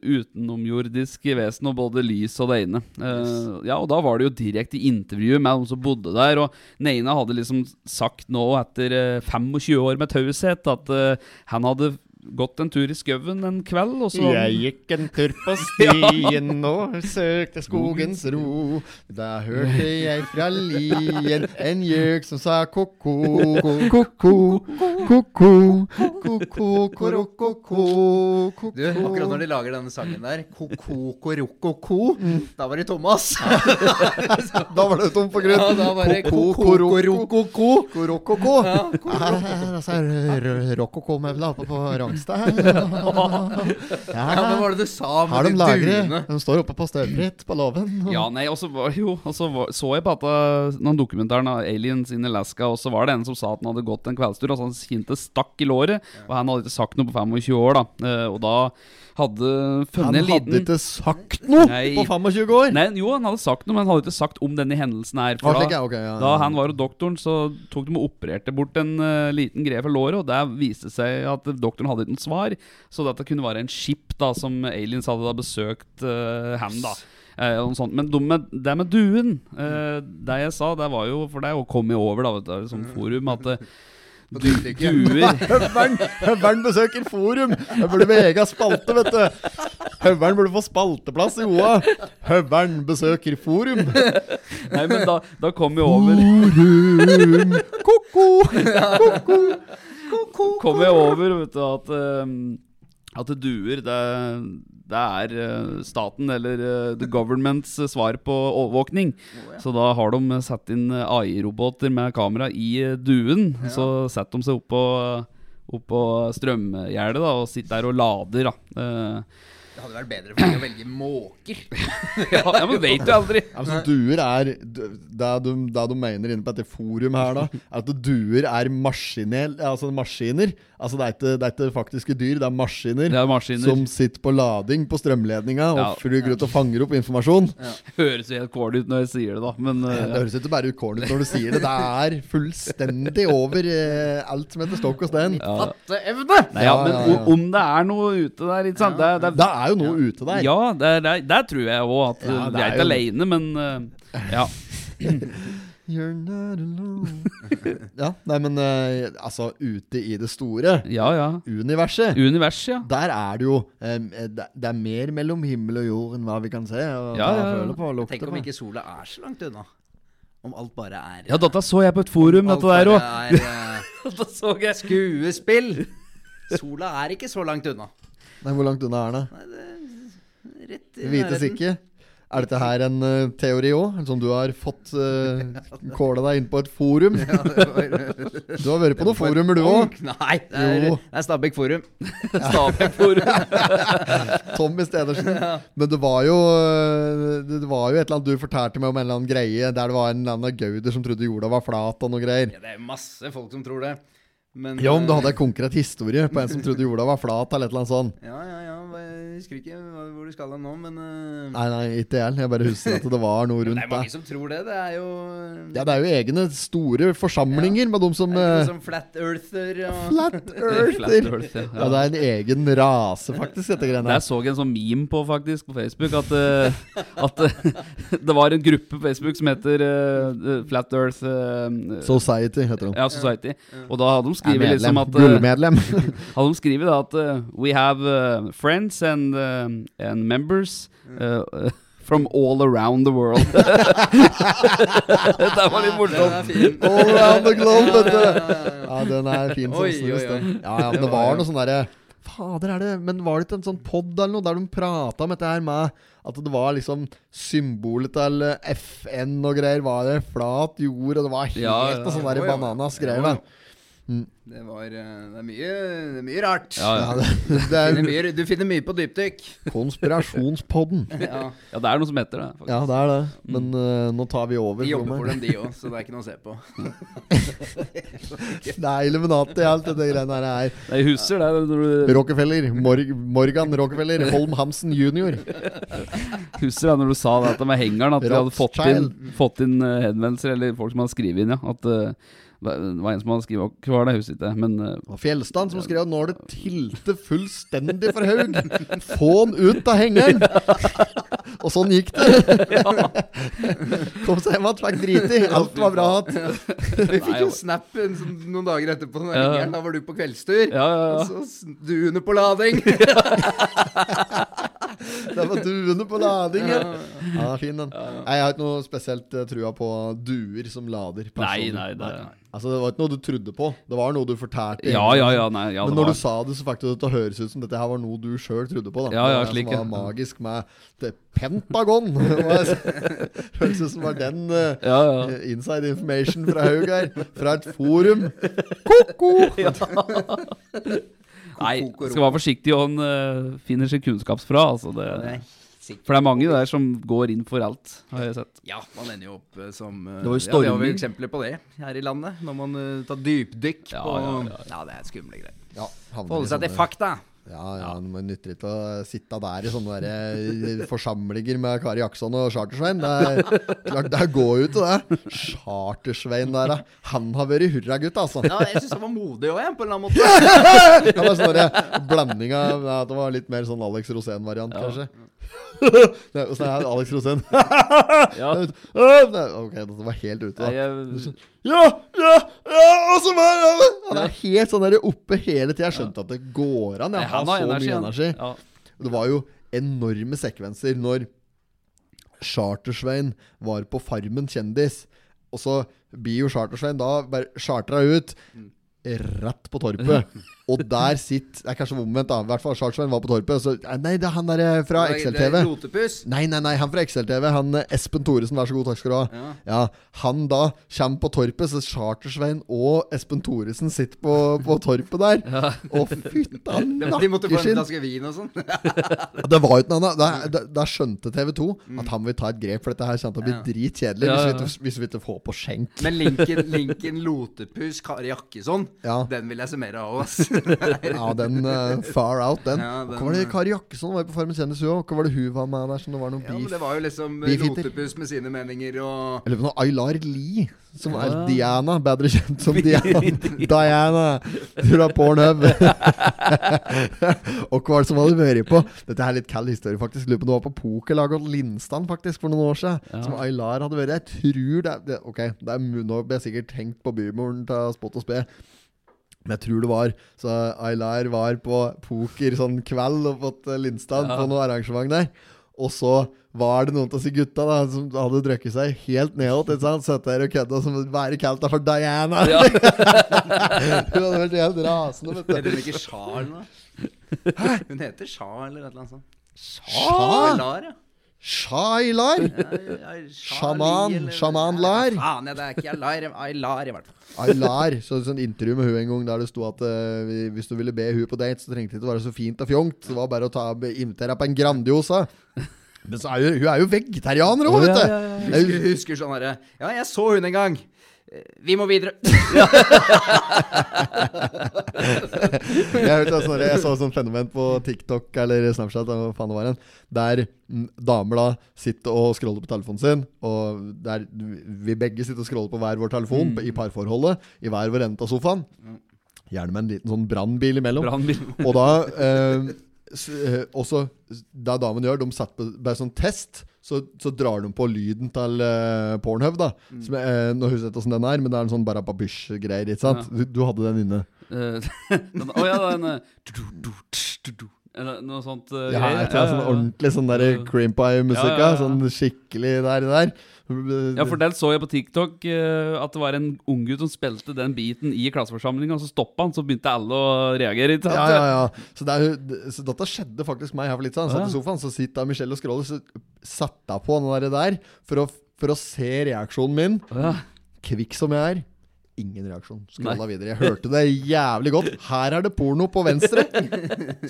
utenomjordiske vesenet, og både lys og det ene. Uh, ja, og da var det jo direkte intervju med de som bodde der, og den ene hadde liksom sagt nå, etter eh, 25 år med taushet, at uh, han hadde gått en tur i skauen en kveld, og så gikk en tur på stien og søkte skogens ro. Da hørte jeg fra lien en gjøk som sa ko-ko, ko-ko, ko-ko, ko-ko, ko Du, akkurat når de lager denne sangen der, ko-ko-koroko-ko, da var det Thomas. Da var det tom for grunn. Ja, da var det ko-ko-koroko-ko. Korokoko. Altså, rokoko med oppe på Rangstad. Ja, men hva var det du sa Har med de de lagre? De står oppe på stølfritt på låven. Ja, nei, og så var jo Og så var, så jeg på at uh, noen dokumentaren av Aliens in Alaska, og så var det en som sa at han hadde gått en kveldstur, og så han kjente stakk i låret. Og han hadde ikke sagt noe på 25 år, da. Eh, og da hadde Han funnet en hadde ikke sagt noe Nei. på 25 år! Nei, jo, han hadde sagt noe, men han hadde ikke sagt om denne hendelsen her. For da, da, ja, ja, da han var hos doktoren, så tok de og opererte bort en uh, liten greie for låret, og der viste seg at doktoren hadde ikke noe svar, så dette kunne være en skip da, som aliens hadde da besøkt uh, ham. da. Eh. Men de med, det med duen eh, Det jeg sa, det var jo For det er jo kommet over, da, vet du, som forum, at eh, duer Høveren, Høveren besøker forum! Det burde bli egen spalte, vet du. Høveren burde få spalteplass i OA. Høveren besøker forum. Nei, men da, da kom jeg over Forum, ko-ko, ko-ko. kom jeg over vet du, at ehm, At det duer, det, det er eh, staten eller eh, the governments eh, svar på overvåkning. Så da har de satt inn AI-roboter med kamera i duen. duen. Så setter de seg oppå oppå strømgjerdet og sitter der og lader. da Det hadde vært bedre for meg å velge måker. ja, ja, men vet du aldri. Altså, duer er Det de, det de mener inne på dette forum her, da, er at duer er maskinel, altså maskiner. Altså det er, ikke, det er ikke faktiske dyr, det er maskiner, Det er maskiner. som sitter på lading på strømledninga og Ja. flyr ut og fanger opp informasjon. Høres jo helt corny ut når jeg sier det, da. Men uh, Det høres ikke bare corny ut når du sier det. Det er fullstendig over uh, alt som heter stokk og stein. ja. Fatteevne! Nei, ja, Ja, men ja, ja. om det er noe ute der, ikke sant? Det, det, Det er jo noe ute der. Ja, der, der, der tror jeg òg at Ja, vi er ikke jo- aleine, men uh, ja. You're not alone. ja, nei, men uh, altså, ute i det store Ja, ja. universet Univers, ja. Der er det jo um, det, det er mer mellom himmel og jord enn hva vi kan se. Og Ja, ja, ja. føle på Tenk om på. ikke sola er så langt unna. Om alt bare er Ja, dette så jeg på et forum, dette der òg. skuespill. Sola er ikke så langt unna. Nei, Hvor langt unna er den? Nei, det er rett i vites ikke. Er dette her en uh, teori òg, som du har fått uh, kåla deg inn på et forum? Ja, var- Du har vært på noen forumer, du òg. Nei, det er, det er Stabæk Forum. Stabæk forum. Tommy Stedersen. Men det var jo eh, Det var jo et eller annet du fortalte meg om en eller annen greie der det var en eller annen gauder som trodde jorda var flat og noe greier. Ja, det er masse folk som tror det. Men Ja, om du eh, hadde en konkret historie på en som trodde jorda var flat, eller et eller annet sånt. Ja, ja, ja. Husker ikke hvor du skal hen nå, men uh... Nei, nei, ikke jeg. Jeg bare husker at det var noe rundt Det rundt er mange det. som tror det. Det er jo Ja, det er jo egne store forsamlinger med de som det eh, ikke som Flat Earther og Flat Flat Earther. Earth, ja. Ja, det er en egen rase, faktisk, dette greiene her. Jeg så en sånn meme på faktisk på Facebook at, uh, at eh, det var en gruppe på Facebook som heter eh, Flat Earth eh, Society heter den. ja, Society. Og da hadde de skrevet liksom at eh, Gullmedlem. Hadde de skrevet da at eh, We have eh, friends and, eh, and members eh, eh, From all around the world. det var litt morsomt. All around the globe, vet du. Ja, ja, ja, ja. Ja, den er fin som snus, den. Ja, ja, men det var noe sånn derre Fader, er det Men var det ikke en sånn pod eller noe der de prata om dette her med at det var liksom symbolet til FN og greier? Var det flat jord, og det var helt Ja, ja. noe sånn der bananas greier, da. Jo. Det var eh, Det er mye, det er mye rart. Ja, Ja, ja. det, det Du finner er mye, du finner mye på dypdykk. konspirasjonspodden. Ja. ja, det er noe som heter det. faktisk. Ja, det er det. Men uh, nå tar vi over. De jobber for dem, de òg, så det er ikke noe å se på. Det er Illuminati, alt dette greiene her er. Jeg husker det du, Rockefeller. Mor Morgan Rockefeller. Holm Hansen jr. husker det når du sa det med hengeren, at vi hadde fått inn, Rothschild. fått inn eh, henvendelser, eller folk som hadde skrevet inn, ja. At eh, det var en som hadde skrevet Hva det, huset ikke. Men uh, Det var Fjellstand som skrev at nå har det tilte fullstendig for Haug. Få han ut av hengeren! Og sånn gikk det. Kom seg hjem igjen, fikk driti. Alt var bra igjen. Vi fikk jo snap sånn, noen dager etterpå. Den Ja. hengeren, Da var du på kveldstur. Ja, ja, ja. Og så du under på lading. Det var duene på lading. Ja, ja fin, den. Jeg har ikke noe spesielt eh, trua på duer som lader. Nei, nei, nei, det Altså, det var ikke noe du trodde på. Det var noe du fortalte. Ja, ja, ja. Nei, ja Men når var, du sa det, så fikk det til å høres ut som dette her var noe du sjøl trodde på. Da. Ja, ja, Det slik, som var magisk med det Pentagon. Det Høres ut som var den uh, ja, ja. inside information fra Haug her. Fra et forum. Ko-ko! Nei, skal være forsiktig og han eh, finner sin kunnskapsfra. Altså det, for det er mange der som går inn for alt, har jeg sett. Ja, man ender jo opp eh, som eh, Det var jo Ja, vi har jo eksempler på det her i landet. Når man tar dypdykk Ja, på ja, ja, ja. det er skumle greier. Ja, Holde seg til fakta. Ja, ja, ja. det nytter ikke å sitte der i sånne der, eh, forsamlinger med Kari Jaksson og Chartersvein. Det er klart det er gå ut til det. Chartersvein der. Han har vært hurragutt, altså. Ja, jeg syns han var modig òg, på en eller annen måte. ja, det var sånn blanding av ja, det var litt mer sånn Alex Rosén-variant, kanskje. Åssen er Alex Rosén? Ja. Ok, det var helt ute, Nei, da. jeg, Ja, ja, ja, og så var han Han er helt sånn der oppe hele tida. Jeg skjønte at det går an. Jeg har så energi. mye energi. Ja. Det var jo enorme sekvenser når Chartersvein var på Farmen kjendis. Og så blir jo Chartersvein da bare chartra ut rett på torpet. Og der sitter Det er kanskje omvendt, da. I hvert fall Charles var på Torpet. Så, eh, nei, det er han der fra Det er- XL-TV. Nei, nei, nei, han fra XL-TV. Han eh, Espen Thoresen, vær så god, takk skal du ha. Ja. Ja, Han da kommer på Torpet, så Chartersvein og Espen Thoresen sitter på, på Torpet der. Og fytta nakkeskinn! de måtte få en flaske vin og sånn. Det var jo ikke noe annet. Da, da skjønte TV 2 at han vil ta et grep, for dette her kommer til å bli Ja. dritkjedelig Ja, hvis, ja. hvis vi ikke får på skjenk. Men Linken, Linken Lotepus, Kari Jakkesson, Ja. den vil jeg se mer av. ass. Ja, den uh, far out, den. Ja, den, Hva var det eh, Kari Jakkesson var på Farmen kjendis, hun òg. Hva var det hun var med der som det var noe Ja, men det var jo liksom Rotepus med sine meninger og Eller noe Aylar Lie, som er Ja. Diana, bedre kjent som Diana. Diana fra Pornhub. og hva var det som hadde vært på? Dette er litt kald historie, faktisk. Lurer på om det var på pokerlaget hos Lindstand faktisk for noen år siden. Som Aylar hadde vært. Jeg tror det, det Ok, det er, nå blir jeg sikkert tenkt på bymoren til Spott og Spe. Men jeg tror det var Så Aylar var på poker sånn kveld og fått Lindstad ja. på noe arrangement der. Og så var det noen av disse gutta da som hadde drukket seg helt nedåt. Ikke sant? Sett der og kødda som være kalt for Diana. Hun hadde vært helt rasende, vet Heter du. hun ikke Charl da? Hun heter Charl eller et eller annet sånt. Sha- Lar, ja. Shailar. Ja, ja, ja, Sjaman- Charlie, eller- sjaman Nei, Lar. Faen, ja, det er ikke Aylar. Aylar, i hvert fall. Aylar. Så sånn intervju med hun en gang der det sto at uh, hvis du ville be hun på date, så trengte det ikke være så fint og fjongt. Det var bare å ta, invitere på en Grandiosa. Men så er jo, hun er jo vegetarianer òg, vet du. Husker, husker sånn herre Ja, jeg så hun en gang. Vi må videre. Jeg, vet, altså, jeg så et sånt fenomen på TikTok eller Snapchat en, der mm, damer da sitter og scroller på telefonen sin, og der vi begge sitter og scroller på hver vår telefon i parforholdet, i hver vår ende av sofaen. Gjerne med en liten sånn brannbil imellom. Brandbil. Og da eh, også, Det damen gjør, de setter på bare sånn test. Så, så drar de på lyden til uh, Pornhub, da. Som, uh, nå husker jeg ikke hvordan den er, men det er en sånn Barababysj-greier. Ikke sant? Du, du hadde den inne. Å uh, Å ja, den eh. Eller noe sånt Uh, Ja, jeg tror det er sånn ordentlig sånn der cream pie-musikk. Ja, ja, ja. Sånn skikkelig der, der. Ja, for den så jeg på TikTok eh, at det var en unggutt som spilte den biten i klasseforsamlinga, og så stoppa han, så begynte alle å reagere. Ikke? Ja, ja, ja. Så, det er, så dette skjedde faktisk meg her for litt siden. han satt i sofaen, så sitter Michelle og scroller, så satte jeg på den der, der for, å, for å se reaksjonen min. Ja. Kvikk som jeg er. Ingen reaksjon. Skrolla videre. Jeg hørte det jævlig godt. Her er det porno på venstre.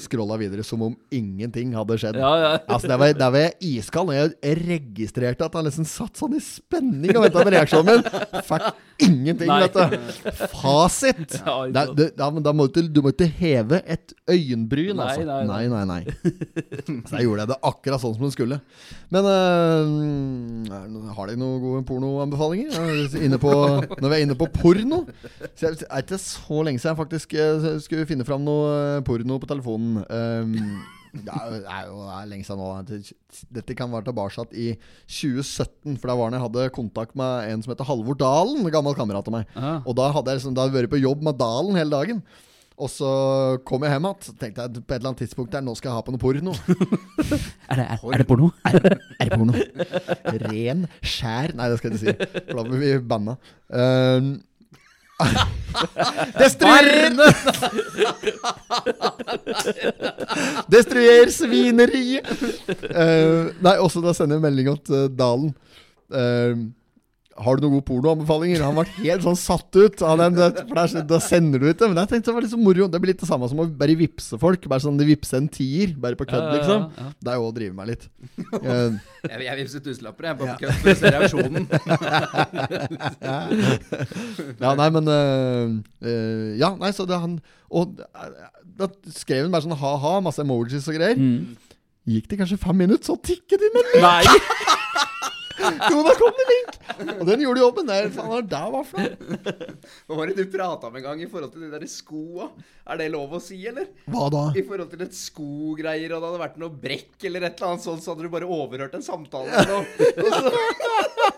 Skrolla videre som om ingenting hadde skjedd. Ja, ja. Altså, der var, der var jeg iskald. Jeg registrerte at han liksom satt sånn i spenning og venta på reaksjonen min. Fikk ingenting, Nei. vet du. Fasit! Ja, da, Da, da må du, du må ikke heve et øyenbryn, Nei, altså. nei, Nei, nei. nei, nei. Så jeg gjorde det akkurat sånn som det skulle. Men øh, har dere noen gode pornoanbefalinger? Er Inne på, når vi er inne på porno så jeg, er ikke så lenge siden jeg faktisk eh, skulle finne fram noe eh, porno på telefonen. Um, det er jo- det er lenge siden nå. Dette kan være tilbake i 2017. For da var det jeg hadde kontakt med en som heter Halvor Dalen, en gammel kamerat av meg. Aha. Og da hadde jeg liksom, da hadde vært på jobb med Dalen hele dagen. Og så kom jeg hjem igjen. Tenkte jeg på et eller annet tidspunkt der, nå skal jeg ha på noe porno. Er, det, er, er det porno? Er, er det porno? Ren, skjær Nei, det skal jeg ikke si. For da blir vi banna. Um, Destruer Destruer svineriet! Uh, nei, også da sender jeg melding til uh, Dalen. Uh, har du noen gode pornoanbefalinger? Han ble helt sånn satt ut av den. det- For da sender du ut det. Men jeg tenkte det var litt så moro. Det blir litt det samme som å bare vippse folk. Bare sånn de vippser en tier, bare på kødd, Ja, ja, ja, liksom. ja. Det er jo å drive meg litt. Jeg, jeg vipset tusenlapper, jeg, bare på kødd for å se reaksjonen. Ja, nei, men uh, uh, Ja, nei, så det han Og øh, da skrev hun bare sånn ha-ha, masse emojis og greier. Mm. Gikk det kanskje fem minutter, så tikket de med link! Jo, da kom det link! Og den gjorde jobben. Der, er- faen, hva er det var for? Hva var det du prata om en gang i forhold til de der skoa? Er det lov å si, eller? Hva da? I forhold til et skogreier, og det hadde vært noe brekk eller et eller annet sånt, så hadde du bare overhørt en samtale eller noe.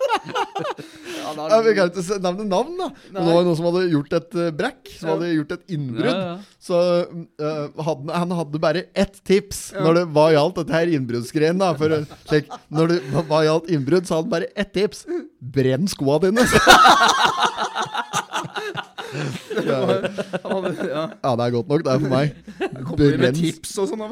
Ja, da, Jeg vil ikke nevne navn, da. Men Nei. det var noen som hadde gjort et øh, brekk. Som Ja. hadde gjort et innbrudd. Ja, ja. Så uh, hadde, han hadde bare ett tips når det var gjaldt dette her innbruddsgreiene. da, For, øh, slik, Når det var gjaldt innbrudd, så hadde han bare ett tips. Brenn skoa dine! Ja. Ja, det er godt nok, det er for meg. Kommer med tips og sånn.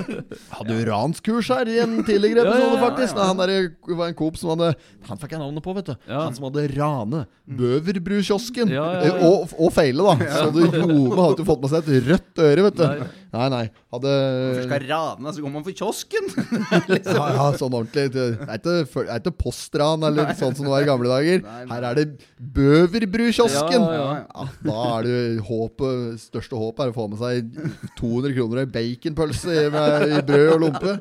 Hadde jo ranskurs her i en tidligere episode, faktisk. Nei, Han der var en coop som hadde Han fikk jeg navnet på, vet du. Han som hadde rane Bøverbrukiosken. Ja, ja. Eh, Og, og feile, da. Så du Jome hadde ikke fått med seg et rødt øre, vet du. Nei, nei. Hadde Hvorfor skal rane, så går man for kiosken. ja, ja, sånn ordentlig. Det er ikke, ikke postran eller sånn som det var i gamle dager. Her er det Bøverbrudkiosken. Ja, ja, Ja, da er det håpet Største håp er å få med seg 200 kroner ei baconpølse i, i brød og lompe.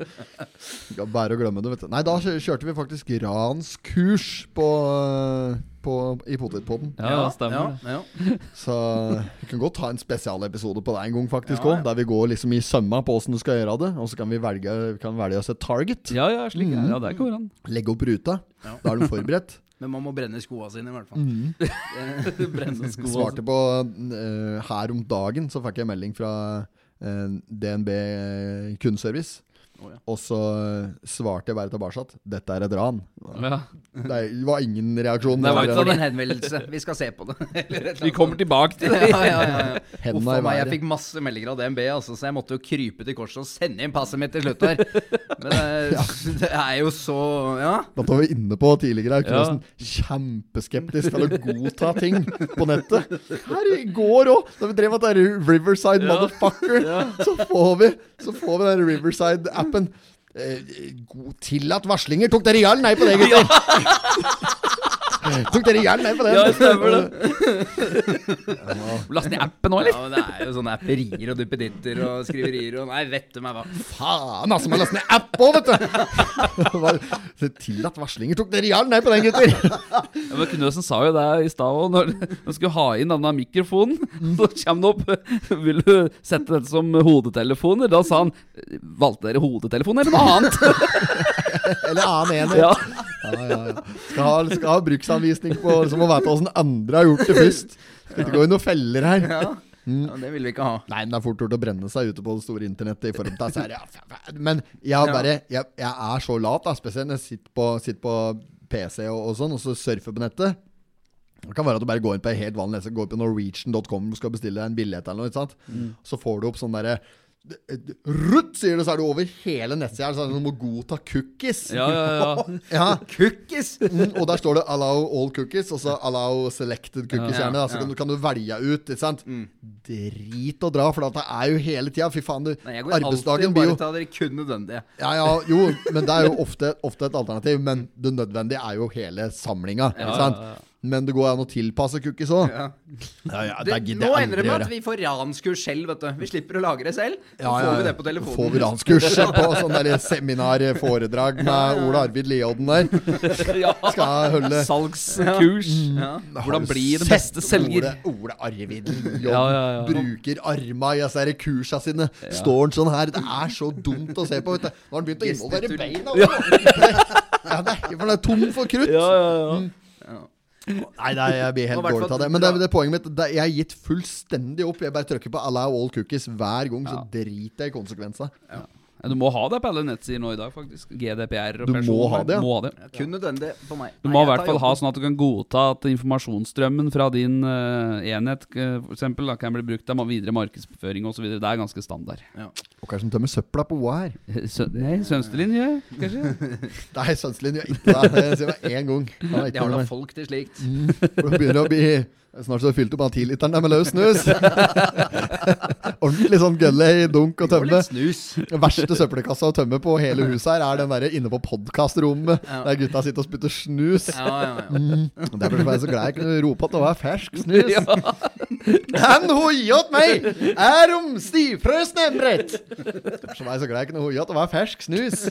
Bare å glemme det, vet du. Nei, da kjørte vi faktisk ranskurs på, på, i Potetpodden. Ja, stemmer. Ja, ja. Så vi kan godt ta en spesialepisode på det en gang, faktisk òg. ja. Der vi går liksom i sømma på åssen du skal gjøre det. Og så kan vi velge, kan velge oss et target. Ja, ja, slik. Ja, det går an. Legge opp ruta. Da er du forberedt. Men man må brenne skoa sine, i hvert fall. Mm. Brenne sko. Svarte på uh, Her om dagen så fikk jeg melding fra uh, DNB kundeservice. Ja. Og så eh, svarte jeg bare tilbake at dette er et ran. Ja. Det var ingen reaksjon. Det var ikke en henvendelse. Vi skal se på det. Eller Vi kommer tilbake til det. ja, ja, ja, ja. Hendene Uff meg, jeg fikk masse meldinger av DNB, altså, så jeg måtte jo krype til korset og sende inn passet mitt til slutt her. Men det, det er jo så Ja. Dette var vi inne på tidligere. Ja. Knøsen. Kjempeskeptisk til å godta ting på nettet. Her i går òg, da vi drev med Riverside Motherfucker, så får vi Så får vi den Riverside-appen. Eh, god tillatt varslinger. Tok dere jævlig nei på det, gutter? Tok dere jævlig med på det? Ja, stemmer det. Last ned appen nå, eller? ja, men det er jo sånne apperier og duppeditter og skriverier og Nei, vet du meg hva. Faen, altså, må laste ned app òg, vet du! Tillatt varslinger. Tok dere jævlig med på den, gutter? Ja, men Knøsen sa jo det i stad òg, når han skulle ha inn denne mikrofonen. Så kommer det opp Vil du sette dette som hodetelefoner? Da sa han Valgte dere hodetelefoner eller noe annet? Eller annen enhet. Ja. Ja, ja, ja. Skal ha, skal ha bruksanvisning på liksom, å vite åssen andre har gjort det først. Skal ikke gå i noen feller her. Ja. ja, Det vil vi ikke ha. Nei, det er fort gjort å brenne seg ute på det store internettet. I forhold til det. ja. Men jeg, bare, jeg, jeg er så lat, da, spesielt når jeg sitter på, sitter på PC og, og sånn, og så surfer på nettet. Det kan være at du bare går inn på helt vanlig går på norwegian.com og skal bestille deg en billett eller noe. ikke sant? Så får du opp sånn derre Rutt, sier det, så er du over hele nettsida. Så er det sånn, du må godta cookies. Ja, ja, ja. Ja, Cookies! Mm, og der står det 'allow all cookies', og så 'allow selected cookies'. Ja, da, Så ja. kan, du, kan du velge ut. Ikke sant? Drit å dra, for det er jo hele tida. Fy faen, du. Nei, jeg går alltid Arbeidsdagen blir bare ta dere kun nødvendige. ja, ja, jo, men det er jo ofte, ofte et alternativ. Men det nødvendige er jo hele samlinga. Ikke sant? Men det går an å tilpasse cookies òg. Ja. Ja, ja, Det, det nå ender det med at vi får ranskurs selv, vet du. Vi slipper å lagre selv. Så Ja, ja, får vi det på telefonen. Får vi ranskurs på sånn der seminar, foredrag med Ola Arvid Leodden der. Skal holde Salgskurs. Ja. Hvordan bli den beste selger? Ole Arvid Leodden Ja, ja, ja. bruker arma i disse kursa sine. Står han sånn her. Det er så dumt å se på. vet du Nå har han begynt å involvere beina. Ja. Ja, det er, for den er tom for krutt. Ja, ja, ja. Nei, nei, jeg blir helt dårlig av det. Men det, det er poenget mitt det, Jeg har gitt fullstendig opp. Jeg bare trykker på 'allow all cookies' hver gang, så driter jeg i konsekvenser. Ja, Du må ha det på alle nettsider nå i dag, faktisk. GDPR og Du må ha det, ja. Må ha det. Kun nødvendig på meg. Du Nei, må i hvert fall ha sånn at du kan godta at informasjonsstrømmen fra din uh, enhet eh, for eksempel, da, kan bli brukt til videre markedsføring osv. Det er ganske standard. Og hva er det som tømmer søpla på OA her? Sø nei, Sønstelinje, kanskje? Nei, sønstelinje gjør ikke det. Det sier jeg én gang. Det er da folk til slikt. For det begynner å bli Snart så har du fylt opp tiliteren med løs snus. Ordentlig sånn gølle i dunk og tømme. Den verste søppelkassa å tømme på hele huset her, er den der inne på podkastrommet der gutta sitter og spytter snus. Ja, ja, ja. Mm. Derfor var jeg så glad jeg kunne rope at det var fersk snus. Ja. Den åt meg! Er om stivfrøs nemret! Derfor var jeg så glad jeg kunne hoia at det var fersk snus.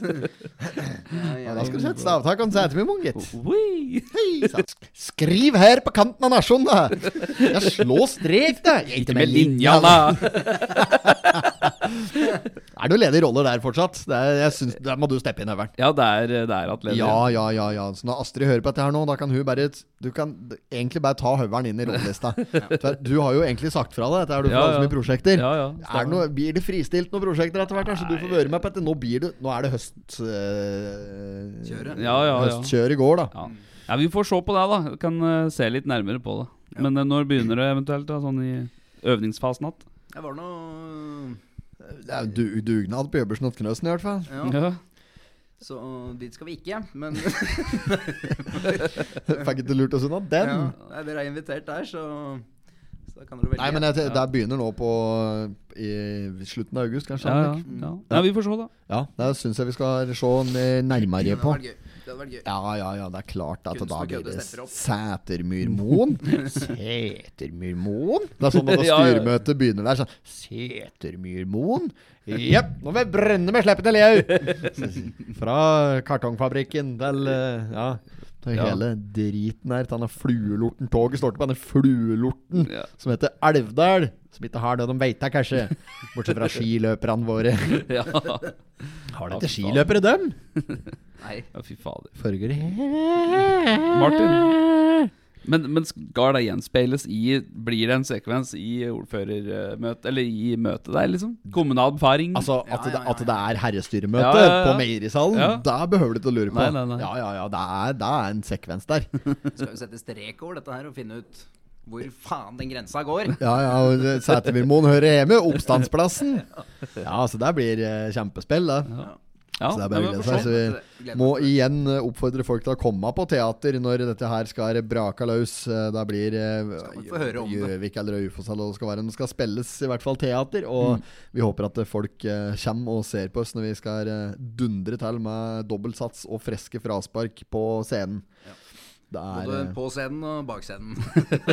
Ja, da skal du sette stavtak og sette meg, mon, gitt. Skriv her på kanten av nasjonen, da! Ja, slå strek, da! Ikke Med linja, da! Er du ledige roller der fortsatt? Det er, jeg synes, Der må du steppe inn, Øveren. Ja, det er, det er atleder. Ja, ja, ja, ja. Så når Astrid hører på dette her nå, da kan hun bare Du kan egentlig bare ta høveren inn i rollelista. ja. Du har jo egentlig sagt fra deg, dette er du Ja, alle så mye prosjekter. Ja, ja, er det noe, blir det fristilt noen prosjekter etter hvert, her, så du får være med på dette? Nå, blir det, nå er det høst... øh, Kjøret. Ja, ja, ja. Høstkjøret i går, da. Ja. ja, vi får se på det, da. Vi kan uh, se litt nærmere på det. Men eh, når begynner det eventuelt? da Sånn i øvningsfasen igjen? Det var noe Det er jo du, dugnad på Jøbersen og Knøsen i hvert fall. Ja, Ja. så dit skal vi ikke, men Fikk ikke lurt oss unna den. ja, dere er invitert der, så, så da kan dere velge. Nei, men jeg, det begynner nå på i slutten av august, kanskje. Ja, ja, ja. ja, vi får se, da. ja det syns jeg vi skal se nærmere på. Det. Det hadde vært gøy. Ja, ja, ja, det er klart at da blir det Setermyrmoen. Setermyrmoen? Det er sånn når ja. styremøtet begynner der, sånn Sætermyrmoen? Jepp, nå vil jeg brenne med sleppen til Leu! Fra kartongfabrikken til eh, Ja. til Ja. hele driten her. Til denne fluelorten. Toget står på denne fluelorten Ja. som heter Elvdal. Som ikke har det de veit, kanskje. Bortsett fra skiløperne våre. Ja, Har de ikke skiløpere, dem? Nei. ja fy fader. Førger Martin. Men, men skal det gjenspeiles i Blir det en sekvens i ordførermøtet Eller i møtet der, liksom? Kommunal befaring? Altså at, det, ja, ja, at det er herrestyremøte Ja, ja, ja. på meierisalen, Ja. da behøver du ikke å lure på. Nei, nei, nei. Ja, ja, ja, det er, det er en sekvens der. Skal jo sette strek over dette her og finne ut hvor faen den grensa går. Ja, ja, og Sætervirmoen hører hjemme. Oppstandsplassen. Ja, så det blir eh, kjempespill, det. ja, Så det er bare å ja, glede seg. så. Vi må igjen eh, oppfordre folk til å komme på teater når dette her skal brake løs. Eh, Da blir eh. Gjøvik eller Raufoss eller hva det skal være. Det skal spilles i hvert fall teater. Og Mm. vi håper at eh, folk eh, kommer og ser på oss når vi skal eh, dundre til med dobbeltsats og freske fraspark på scenen. Det er Både eh, på scenen og bak scenen.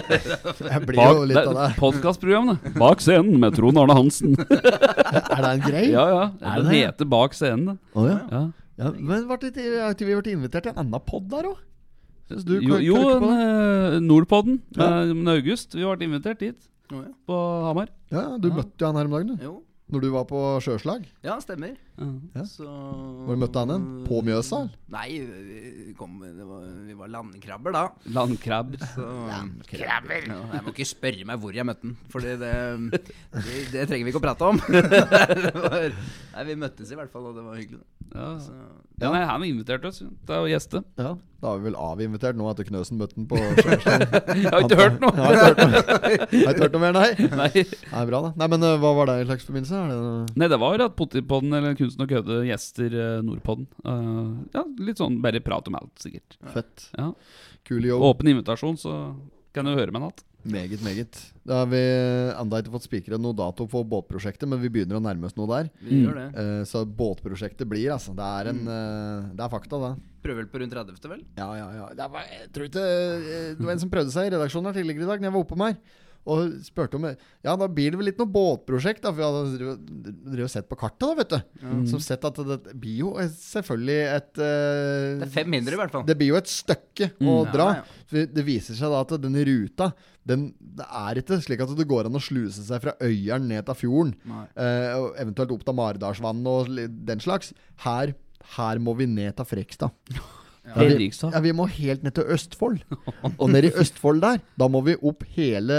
Jeg blir jo litt av det. Podkastprogram, det. Bak scenen med Trond Arne Hansen. Er det en grei? Ja, ja. Er Den det? heter Bak scenen. den. Å, ja. Ja. Ja, men ble det ikke- har ikke vi vært invitert til en annen pod der òg? Jo, jo det? eh, Nordpodden Ja. med, med August. Vi ble invitert dit, oh, ja. på Hamar. Ja, du møtte jo han her om dagen, du. Jo. Når du var på sjøslag. Ja, stemmer. Ja. Så Hvor møtte han hen? På Mjøsa? Nei, vi, kom, det var, vi var landkrabber da. Landkrabber. Så, Ja, jeg må ikke spørre meg hvor jeg møtte den, for det, det, det trenger vi ikke å prate om. var, nei, Vi møttes i hvert fall, og det var hyggelig. Ja. Så, Ja, nei, han inviterte oss til å gjeste. Ja, Da har vi vel avinvitert nå etter Knøsen møtte den på Skjærstad. Jeg har ikke hørt noe! Jeg har ikke hørt noe, har ikke hørt noe mer, nei. Nei. Nei, Bra, da. Nei, Men eh, hva var det i slags forbindelse? Er det Nei, det var at Pottipodden eller Kunsten og kødde gjester uh, Nordpodden. Uh, ja, litt sånn bare prat om alt, sikkert. fett? Ja. Kul jobb. Åpen invitasjon, så kan du høre meg en natt. Meget, meget. Da har vi enda ikke fått spikra noe dato på båtprosjektet, men vi begynner å nærme oss noe der. vi gjør det. uh, så båtprosjektet blir, altså. Det er en uh, Det er fakta, det. Prøver vel på rundt 30., vel? Ja, ja, ja. Det var, jeg tror ikke eh, Det var en som prøvde seg i redaksjonen her tidligere i dag, Når jeg var oppe med her. Og spurte om Ja, da blir det vel litt noe båtprosjekt, da. For vi hadde drevet- og sett på kartet, da, vet du. Som sett at det blir jo selvfølgelig et uh, Det er fem mindre, i hvert fall. Det blir jo et stykke å dra. ja. For Det viser seg da at denne ruta den, Det er ikke slik at det går an å sluse seg fra Øyeren ned til fjorden. Eh, og eventuelt opp til Maridalsvannet og den slags. Her, her må vi ned til Frekstad. Ja, vi, ja, vi må helt ned til Østfold. Og nede i Østfold der, da må vi opp hele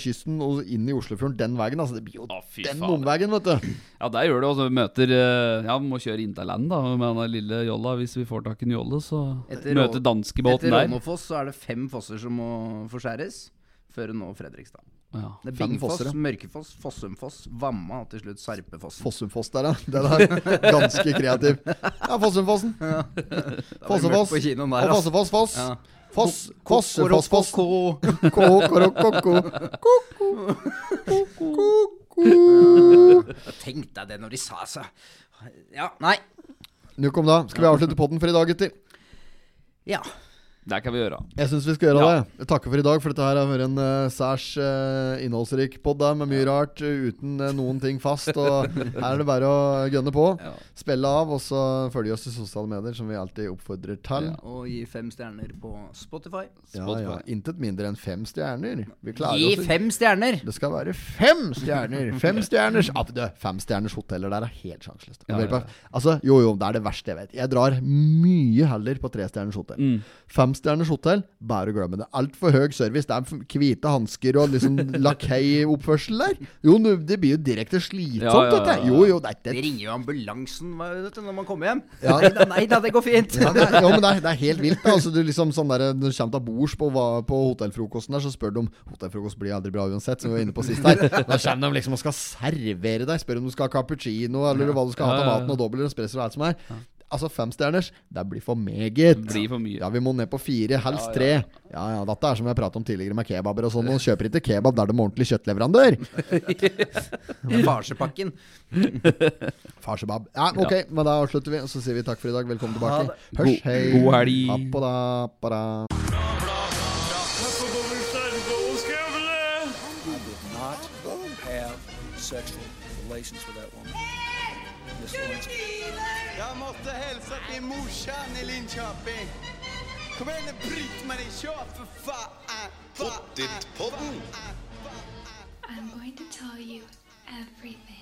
kysten og inn i Oslofjorden den veien. Altså, det blir jo Å, den omveien, vet du. Ja, der gjør det. Og så vi møter eh, Ja, vi må kjøre inn til land da med den lille jolla. Hvis vi får tak i en jolle, så Etter møter danskebåten der. Etter. Rånefoss så er det fem fosser som må forskjæres. Før nå Fredrikstad. Ja. Det er Bingfoss. Mørkefoss, Fossumfoss, Vamma og til slutt Sarpefossen. Fossumfoss der, ja. Den er ganske kreativ. Ja, Fossumfossen. Ja. Fossefoss. Og ass. Fossefoss, Foss. Ja. Foss, Fossefoss, Foss. Ko-ko-ko. Ko-ko-ro-ko-ko. Tenk deg det når de sa så. Ja, nei. Nukom da. Skal vi avslutte podden for i dag, gutter? Ja. Det kan vi gjøre. Jeg syns vi skal gjøre Ja. det. Jeg takker for i dag, for dette her har vært en uh, særs uh, innholdsrik pod med mye rart, eh, uten uh, noen ting fast. Og her er det bare å gønne på. Ja. Spille av, og så følge oss i sosiale medier, som vi alltid oppfordrer til. Ja, Og gi fem stjerner på Spotify. ja. ja. Intet mindre enn fem stjerner. Vi klarer Gi oss fem stjerner! Det skal være fem stjerner! Fem stjerners ah, du, Fem stjerners hoteller der er helt sjanseløst. Ja, ja, ja. Altså, jo, jo, det er det verste jeg vet. Jeg drar mye heller på trestjerners hotell. Mm. Fem Femstjerners hotell, bare glem det. Altfor høy service. Det er hvite hansker og liksom lakeioppførsel der. Jo, det blir jo direkte slitsomt, Ja, ja, ja, dette. Jo, jo, det er Det ikke ringer jo ambulansen vet du, når man kommer hjem. Ja. Nei da, nei da, det går fint. ja, det er, jo, men det er, det er helt vilt. Da. Altså, du liksom sånn der, når du kommer til bords på, på hotellfrokosten der, så spør de om Hotellfrokost blir aldri bra uansett, som vi var inne på sist her. Da kommer de liksom og skal servere deg. Spør om du skal ha cappuccino, eller hva du skal ha til maten, og dobbel espresso og alt som er. Altså Femstjerners, det blir for meget. Blir for mye. Ja, vi må ned på fire, helst tre. Ja, ja, Dette er som jeg pratet om tidligere med kebaber og sånn. Man kjøper ikke kebab der de er ordentlig kjøttleverandør. Farsepakken. Farsebab. Ja, ok, men da avslutter vi, og så sier vi takk for i dag. Velkommen tilbake. Det. Hørs, God- hei. god helg. Appada, appada. Sexual relations with that woman. Miss Lewinsky. Jag måste hälsa till morsan i Linköping. Kom igen nu Britt-Marie, kör för fan! Pottitpodden! I'm going to tell you everything.